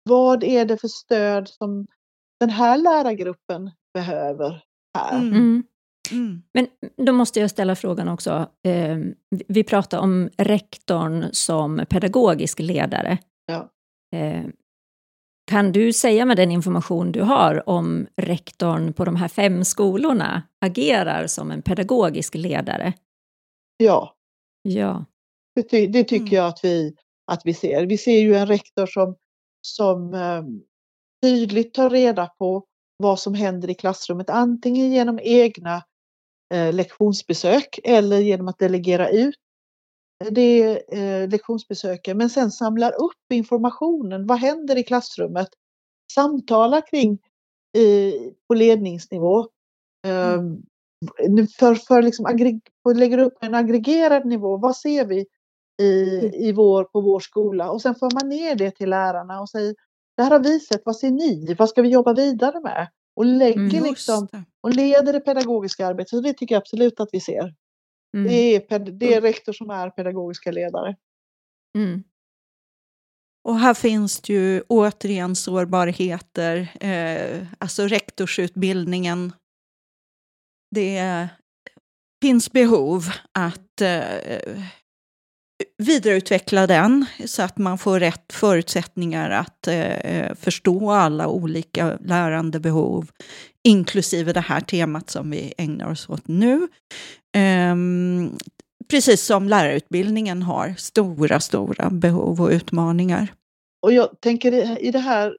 vad är det för stöd som den här lärargruppen behöver här. Mm. Mm. Mm. Men då måste jag ställa frågan också. Eh, vi pratar om rektorn som pedagogisk ledare. Ja. Eh, kan du säga med den information du har om rektorn på de här fem skolorna agerar som en pedagogisk ledare? ja. Ja. Det, ty, det tycker Mm. jag att vi, att vi ser. Vi ser ju en rektor som, som eh, tydligt tar reda på vad som händer i klassrummet, antingen genom egna eh, lektionsbesök eller genom att delegera ut det eh, lektionsbesöken, men sen samlar upp informationen. Vad händer i klassrummet? Samtalar kring eh, på ledningsnivå. Eh, för, för liksom lägger upp en aggregerad nivå. Vad ser vi i, i vår, på vår skola? Och sen får man ner det till lärarna och säger det här har vi sett, vad ser ni? Vad ska vi jobba vidare med? Och lägger Mm. liksom Just det. och leder det pedagogiska arbetet. Så det tycker jag absolut att vi ser. Mm. Det, är, det är rektor som är pedagogiska ledare. Mm. Och här finns det ju återigen sårbarheter, eh, alltså rektorsutbildningen. Det finns behov att eh, vidareutveckla den så att man får rätt förutsättningar att eh, eh, förstå alla olika lärandebehov, inklusive det här temat som vi ägnar oss åt nu. Ehm, precis som lärarutbildningen har stora, stora behov och utmaningar. Och jag tänker i- det här,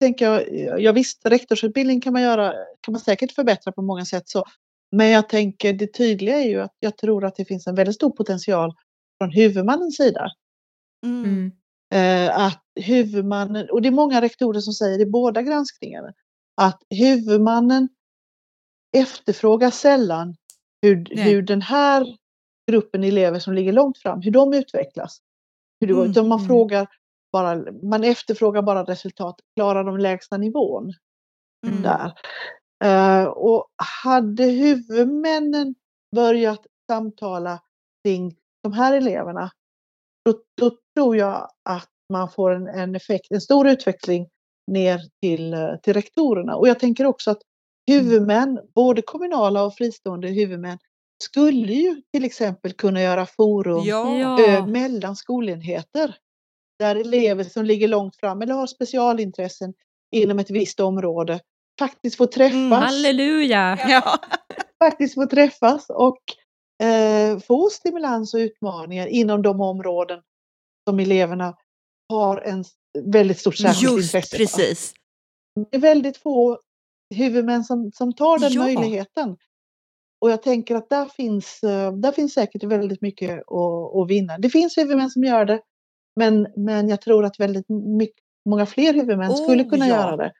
tänker jag, jag visst rektorsutbildning kan man göra, kan man säkert förbättra på många sätt så. Men jag tänker det tydliga är ju att jag tror att det finns en väldigt stor potential från huvudmannens sida. Mm. Eh, att huvudmannen, och det är många rektorer som säger i båda granskningarna, att huvudmannen efterfrågar sällan hur, hur den här gruppen elever som ligger långt fram, hur de utvecklas. Hur det går. Mm. Utan man, mm. frågar bara, man efterfrågar bara resultat, klarar de lägsta nivån? Mm. Där. Uh, och hade huvudmännen börjat samtala kring de här eleverna, då, då tror jag att man får en, en, effekt, en stor utveckling ner till, eh, till rektorerna. Och jag tänker också att mm. huvudmän, både kommunala och fristående huvudmän, skulle ju till exempel kunna göra forum ja. mellan skolenheter. Där elever som ligger långt fram eller har specialintressen inom ett visst område faktiskt får träffas. Mm, halleluja! Ja. faktiskt får träffas och få stimulans och utmaningar inom de områden som eleverna har en väldigt stort särskilt Just, intresse för. precis. Det är väldigt få huvudmän som, som tar den ja. möjligheten. Och jag tänker att där finns, eh, där finns säkert väldigt mycket att, att vinna. Det finns huvudmän som gör det, men, men jag tror att väldigt mycket, många fler huvudmän oh, skulle kunna ja. göra det.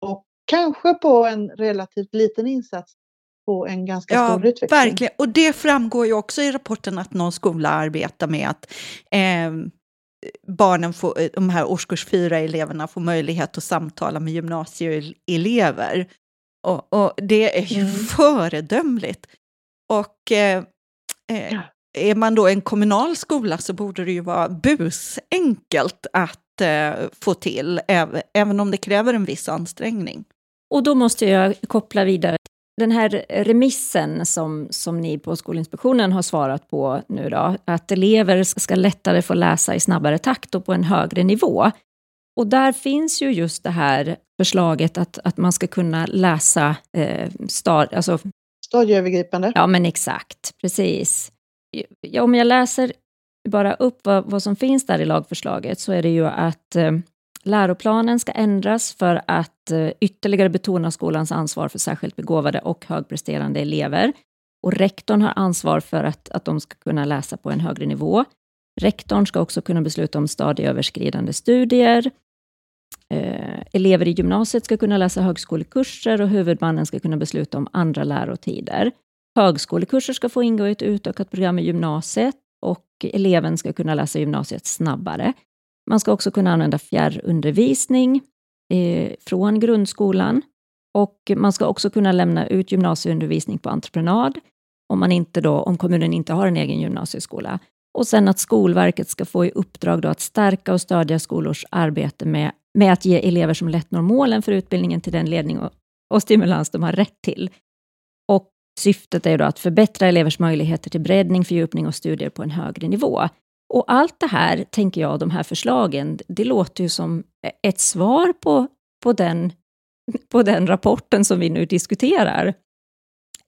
Och kanske på en relativt liten insats på en ganska ja, stor utveckling. Verkligen, och det framgår ju också i rapporten att någon skola arbetar med att eh, barnen får, eh, de här årskurs fyra eleverna får möjlighet att samtala med gymnasieelever. Och, och det är ju mm. föredömligt. Och eh, eh, är man då en kommunal skola så borde det ju vara busenkelt att eh, få till, äv även om det kräver en viss ansträngning. Och då måste jag koppla vidare den här remissen som, som ni på Skolinspektionen har svarat på nu då, att elever ska lättare få läsa i snabbare takt och på en högre nivå. Och där finns ju just det här förslaget att, att man ska kunna läsa eh, stad, alltså, stadieövergripande. Ja, men exakt, precis. Ja, om jag läser bara upp vad, vad som finns där i lagförslaget så är det ju att eh, Läroplanen ska ändras för att eh, ytterligare betona skolans ansvar för särskilt begåvade och högpresterande elever. Och rektorn har ansvar för att, att de ska kunna läsa på en högre nivå. Rektorn ska också kunna besluta om stadieöverskridande studier. Eh, elever i gymnasiet ska kunna läsa högskolekurser och huvudmannen ska kunna besluta om andra lärotider. Högskolekurser ska få ingå i ett utökat program i gymnasiet och eleven ska kunna läsa gymnasiet snabbare. Man ska också kunna använda fjärrundervisning eh, från grundskolan och man ska också kunna lämna ut gymnasieundervisning på entreprenad om, man inte då, om kommunen inte har en egen gymnasieskola. Och sen att Skolverket ska få i uppdrag då att stärka och stödja skolors arbete med, med att ge elever som lätt når målen för utbildningen till den ledning och, och stimulans de har rätt till. Och syftet är då att förbättra elevers möjligheter till breddning, fördjupning och studier på en högre nivå. Och allt det här, tänker jag, de här förslagen, det låter ju som ett svar på, på, den, på den rapporten som vi nu diskuterar.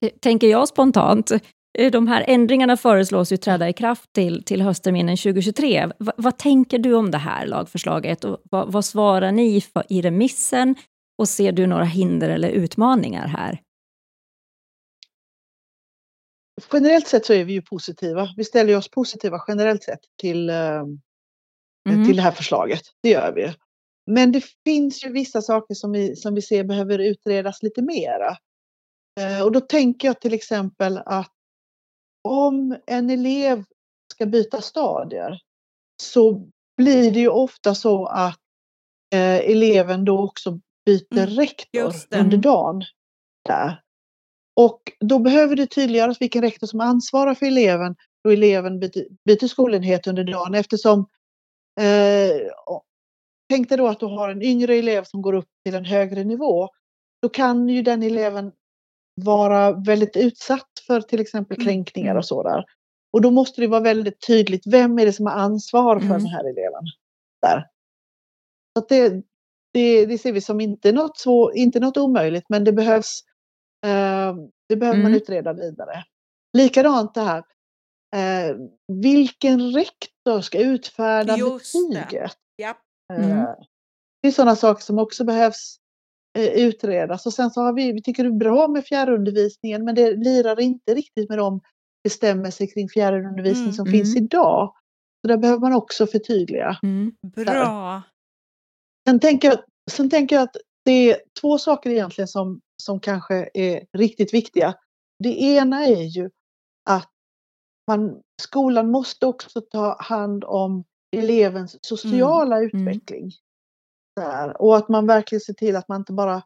Eh, tänker jag spontant. Eh, de här ändringarna föreslås ju träda i kraft till, till höstterminen 2023. V vad tänker du om det här lagförslaget och vad, vad svarar ni för, i remissen? Och ser du några hinder eller utmaningar här? Generellt sett så är vi ju positiva. Vi ställer oss positiva generellt sett till, mm. till det här förslaget. Det gör vi. Men det finns ju vissa saker som vi, som vi ser behöver utredas lite mera. Eh, och då tänker jag till exempel att om en elev ska byta stadier så blir det ju ofta så att eh, eleven då också byter mm, rektor under dagen. Där. Och då behöver det tydliggöras vilken rektor som ansvarar för eleven då eleven byter, skolenhet under dagen eftersom eh, Tänk dig då att du har en yngre elev som går upp till en högre nivå. Då kan ju den eleven vara väldigt utsatt för till exempel mm, kränkningar mm. och sådär. Och då måste det vara väldigt tydligt, vem är det som har ansvar för mm. den här eleven? Där. Så det, det, det, ser vi som inte något, så, inte något omöjligt, men det behövs Eh, det behöver mm. man utreda vidare. Likadant det här. Eh, vilken rektor ska utfärda Just betyget? Det. Eh, mm. det är sådana saker som också behövs utredas. Och sen så har vi, vi tycker det är bra med fjärrundervisningen men det lirar inte riktigt med de bestämmelser kring fjärrundervisning mm. som mm. finns idag. Så där behöver man också förtydliga. Mm. Bra. Sen tänker, jag, sen tänker jag att det är två saker egentligen som som kanske är riktigt viktiga. det ena är ju att man, skolan måste också ta hand om elevens sociala Mm. utveckling. Där. Och att man verkligen ser till att man inte bara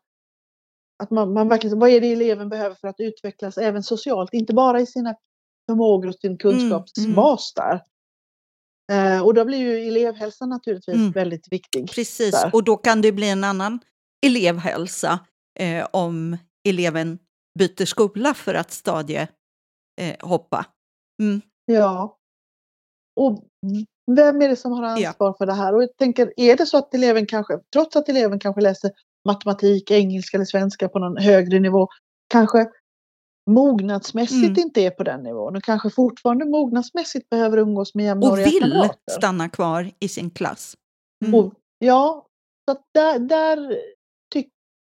att man, man verkligen, vad är det eleven behöver för att utvecklas även socialt, inte bara i sina förmågor och sin kunskapsbas där. Eh, och då blir ju elevhälsan naturligtvis Mm. väldigt viktig. Precis, där. och då kan det bli en annan elevhälsa eh, om eleven byter skola för att stadie eh, hoppa. Mm. Ja. Och vem är det som har Ja. ansvar för det här? Och jag tänker, är det så att eleven kanske, trots att eleven kanske läser matematik, engelska eller svenska på någon högre nivå, kanske mognadsmässigt Mm. inte är på den nivån och kanske fortfarande mognadsmässigt behöver umgås med Och jämnåriga vill kamrater. stanna kvar i sin klass. Mm. Och, ja, så där, där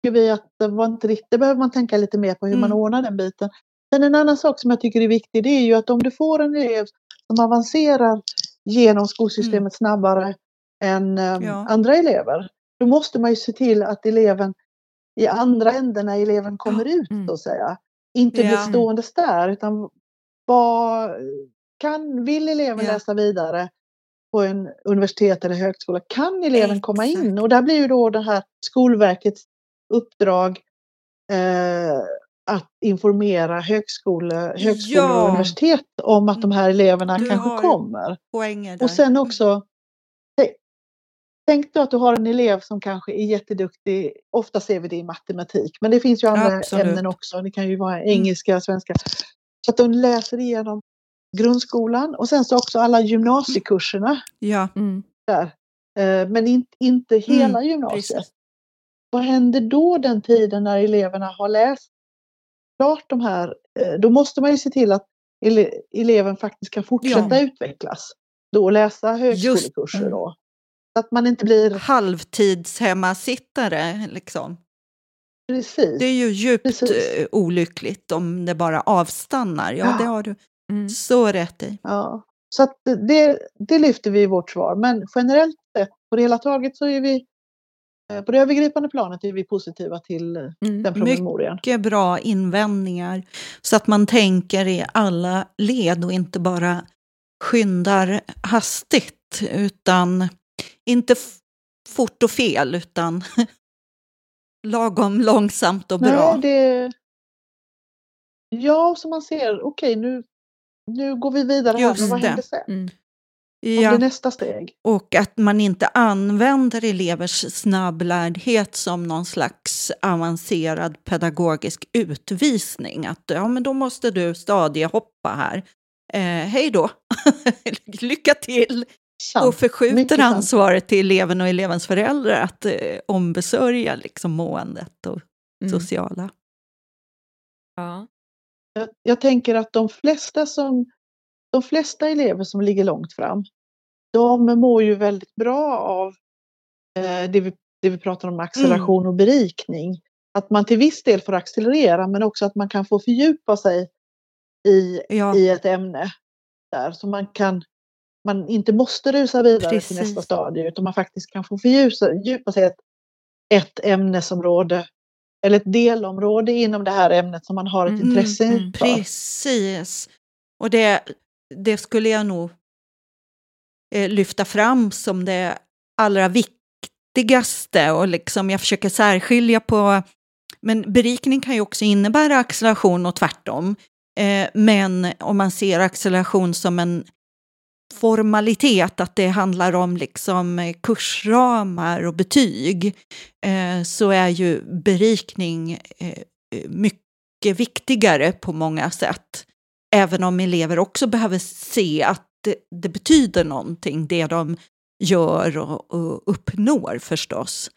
tycker vi att det var inte riktigt, det behöver man tänka lite mer på hur man Mm. ordnar den biten. Men en annan sak som jag tycker är viktig det är ju att om du får en elev som avancerar genom skolsystemet snabbare än Mm. Ja. andra elever, då måste man ju se till att eleven i andra änden när eleven kommer ut Mm. så att säga, inte blir Ja. ståendes där utan vad kan, vill eleven Ja. läsa vidare på en universitet eller högskola, kan eleven komma in? Exakt. Och där blir ju då det här Skolverkets uppdrag eh, att informera högskole, högskolor Ja. och universitet om att de här eleverna Du kanske kommer. Och sen också, tänk- då att du har en elev som kanske är jätteduktig, ofta ser vi det i matematik, men det finns ju andra Absolut. Mm. ämnen också, det kan ju vara engelska, svenska. Så att de läser igenom grundskolan och sen så också alla gymnasiekurserna Ja, Mm. där. Eh, Men in, inte hela gymnasiet. precis. Vad händer då den tiden när eleverna har läst klart de här? eh, Då måste man ju se till att ele, eleven faktiskt kan fortsätta Ja. utvecklas. Då läsa högskolekurser då. Så att man inte blir Halvtidshemmasittare, liksom. precis. Det är ju djupt Precis. eh, olyckligt om det bara avstannar. Ja, Ja. det har du Mm. så rätt i. Ja. Så att det, det lyfter vi i vårt svar. Men generellt sett, på det hela taget så är vi på det övergripande planet är vi positiva till eh, Mm. den promemorian. Mycket bra invändningar så att man tänker i alla led och inte bara skyndar hastigt utan inte fort och fel utan lagom långsamt och bra. Nej, det... Ja, så man ser, okej nu, nu går vi vidare här, Just men vad det. händer sen? Mm. Vad blir Ja, nästa steg? och att man inte använder elevers snabblärdhet som någon slags avancerad pedagogisk utvisning. Att ja, men då måste du stadiehoppa här. Eh, hej då! Lycka till! Sant. Och förskjuter mycket sant. ansvaret till eleven och elevens föräldrar att eh, ombesörja liksom, måendet och Mm. sociala. Ja. Jag, jag tänker att de flesta, som, de flesta elever som ligger långt fram, de mår ju väldigt bra av eh, det, vi, det vi pratar om acceleration och berikning. Att man till viss del får accelerera men också att man kan få fördjupa sig i, Ja, i ett ämne. Där, så man kan man inte måste rusa vidare Precis. till nästa stadie utan man faktiskt kan få fördjupa sig i ett, ett ämnesområde eller ett delområde inom det här ämnet som man har ett Mm, intresse mm, för. precis. Och det, det skulle jag nog eh, lyfta fram som det allra viktigaste. Och liksom jag försöker särskilja på... Men berikning kan ju också innebära acceleration och tvärtom. Eh, men om man ser acceleration som en formalitet, att det handlar om liksom eh, kursramar och betyg, eh, så är ju berikning eh, mycket viktigare på många sätt. Även om elever också behöver se att det, det betyder någonting, det de gör och, och uppnår förstås.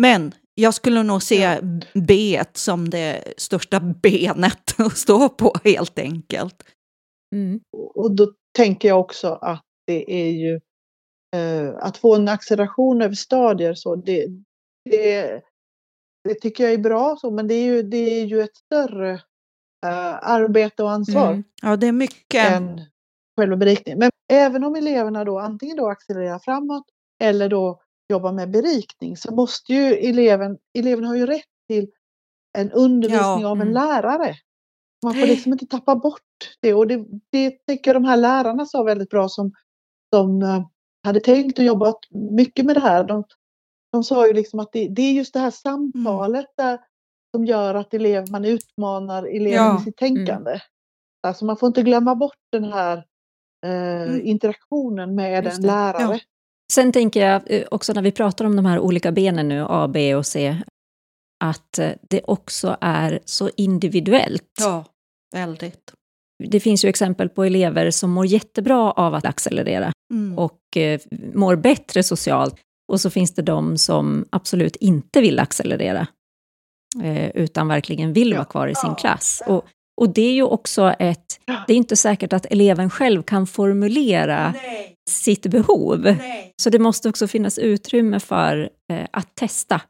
Men jag skulle nog se. B som det största benet att stå på helt enkelt. Mm. Och då tänker jag också att det är ju eh, att få en acceleration över stadier så det, det, det tycker jag är bra så men det är ju, det är ju ett större arbete och ansvar Mm. Ja, det är mycket. än själva berikningen. Men även om eleverna då antingen då accelererar framåt eller då jobbar med berikning så måste ju eleven, eleven har ju rätt till en undervisning Ja, av en mm. lärare. Man får liksom inte tappa bort det. Och det, det tycker jag de här lärarna sa väldigt bra som, som eh, hade tänkt och jobbat mycket med det här. De, de sa ju liksom att det, det är just det här samtalet mm. där, som gör att elev, man utmanar eleven ja. i sitt tänkande. Mm. Alltså man får inte glömma bort den här eh, mm. interaktionen med en lärare. Ja. Sen tänker jag eh, också när vi pratar om de här olika benen nu, A, B och C, att eh, det också är så individuellt. Ja, väldigt. Det finns ju exempel på elever som mår jättebra av att accelerera mm. och eh, mår bättre socialt. Och så finns det de som absolut inte vill accelerera, utan verkligen vill ja. vara kvar i sin klass. Och, och det är ju också ett... Det är inte säkert att eleven själv kan formulera Nej. sitt behov. Nej. Så det måste också finnas utrymme för eh, att testa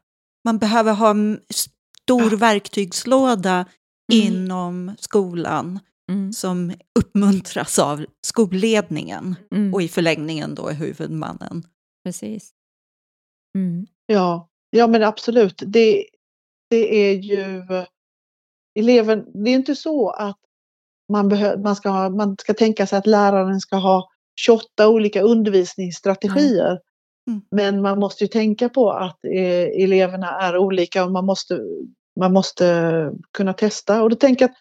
man behöver ha en stor ja. verktygslåda mm. inom skolan mm. som uppmuntras av skolledningen mm. och i förlängningen då huvudmannen. Precis. Mm. Ja, ja, men absolut. Det, det är ju eleven, det är inte så att man, behö, man, ska ha, man ska tänka sig att läraren ska ha 28 olika undervisningsstrategier. Mm. Men man måste ju tänka på att eh, eleverna är olika och man måste, man måste kunna testa. Och då tänker jag att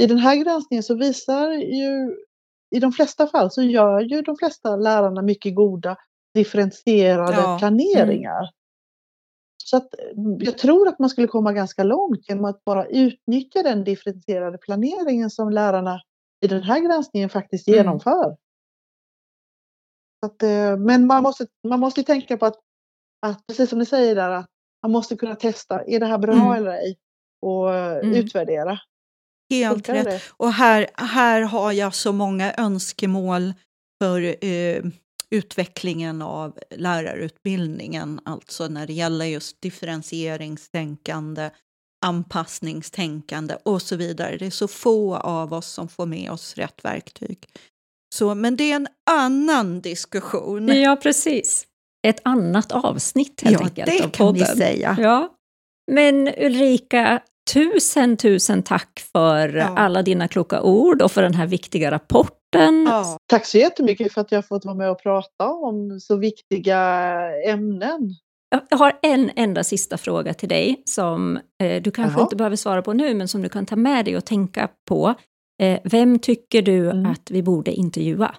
i den här granskningen så visar ju i de flesta fall så gör ju de flesta lärarna mycket goda differentierade ja. planeringar. Mm. Så att jag tror att man skulle komma ganska långt genom att bara utnyttja den differentierade planeringen som lärarna i den här granskningen faktiskt mm. genomför. Att, eh, men man måste, man måste tänka på att, att, precis som ni säger där, att man måste kunna testa, är det här bra mm. eller ej? Och eh, mm. utvärdera. Helt rätt. Det. Och här, här har jag så många önskemål för eh, utvecklingen av lärarutbildningen, alltså när det gäller just differentieringstänkande, anpassningstänkande och så vidare. Det är så få av oss som får med oss rätt verktyg. Så, men det är en annan diskussion. Ja, precis. Ett annat avsnitt helt ja, enkelt det kan vi säga. Ja. Men Ulrika, tusen, tusen tack för ja. alla dina kloka ord och för den här viktiga rapporten. Ja. Tack så jättemycket för att jag fått vara med och prata om så viktiga ämnen. Jag har en enda sista fråga till dig som eh, du kanske Jaha. inte behöver svara på nu, men som du kan ta med dig och tänka på. Eh, vem tycker du mm. att vi borde intervjua?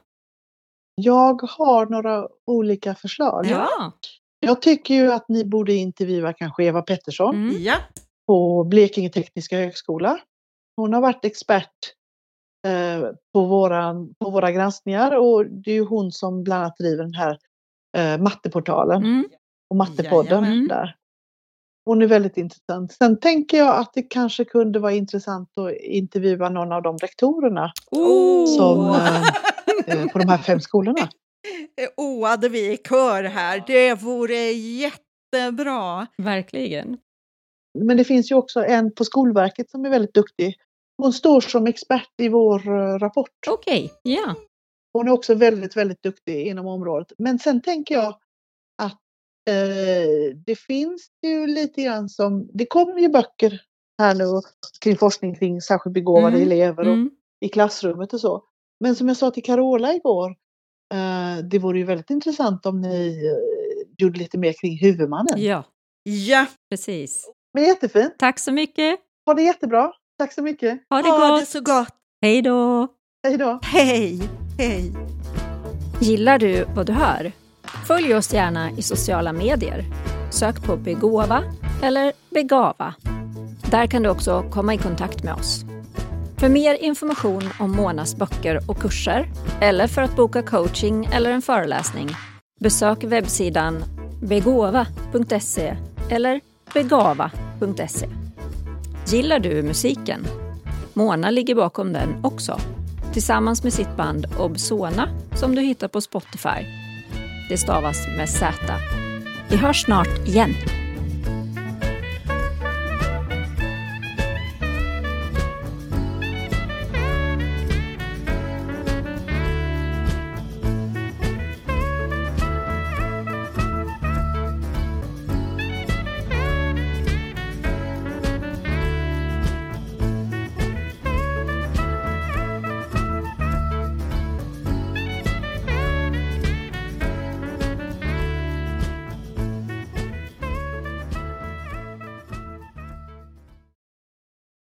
Jag har några olika förslag. Ja. Jag tycker ju att ni borde intervjua kanske Eva Pettersson mm. ja. På Blekinge Tekniska Högskola. Hon har varit expert eh, på, våran, på våra granskningar och det är hon som bland annat driver den här eh, matteportalen mm. och mattepodden Jajamän. där. Hon är väldigt intressant. Sen tänker jag att det kanske kunde vara intressant att intervjua någon av de rektorerna oh! som, eh, på de här fem skolorna. Oade vi i kör här. Det vore jättebra. Verkligen. Men det finns ju också en på Skolverket som är väldigt duktig. Hon står som expert i vår eh, rapport. Okej, okay. ja. Hon är också väldigt, väldigt duktig inom området. Men sen tänker jag att Eh, det finns ju lite grann som, det kommer ju böcker här nu kring forskning kring särskilt begåvade mm. elever och mm. i klassrummet och så. Men som jag sa till Carola igår, eh, det vore ju väldigt intressant om ni eh, gjorde lite mer kring huvudmannen. Ja, ja precis. Men jättefint. Tack så mycket. Ha det jättebra. Tack så mycket. Ha det ha gott. det så gott. Hej då. Hej då. Hej. Hej. Gillar du vad du hör? Följ oss gärna i sociala medier. Sök på Begåva eller Begava. Där kan du också komma i kontakt med oss. För mer information om Monas böcker och kurser eller för att boka coaching eller en föreläsning besök webbsidan begova.se eller begava.se. Gillar du musiken? Mona ligger bakom den också tillsammans med sitt band Obsona som du hittar på Spotify det stavas med Z. Vi hörs snart igen.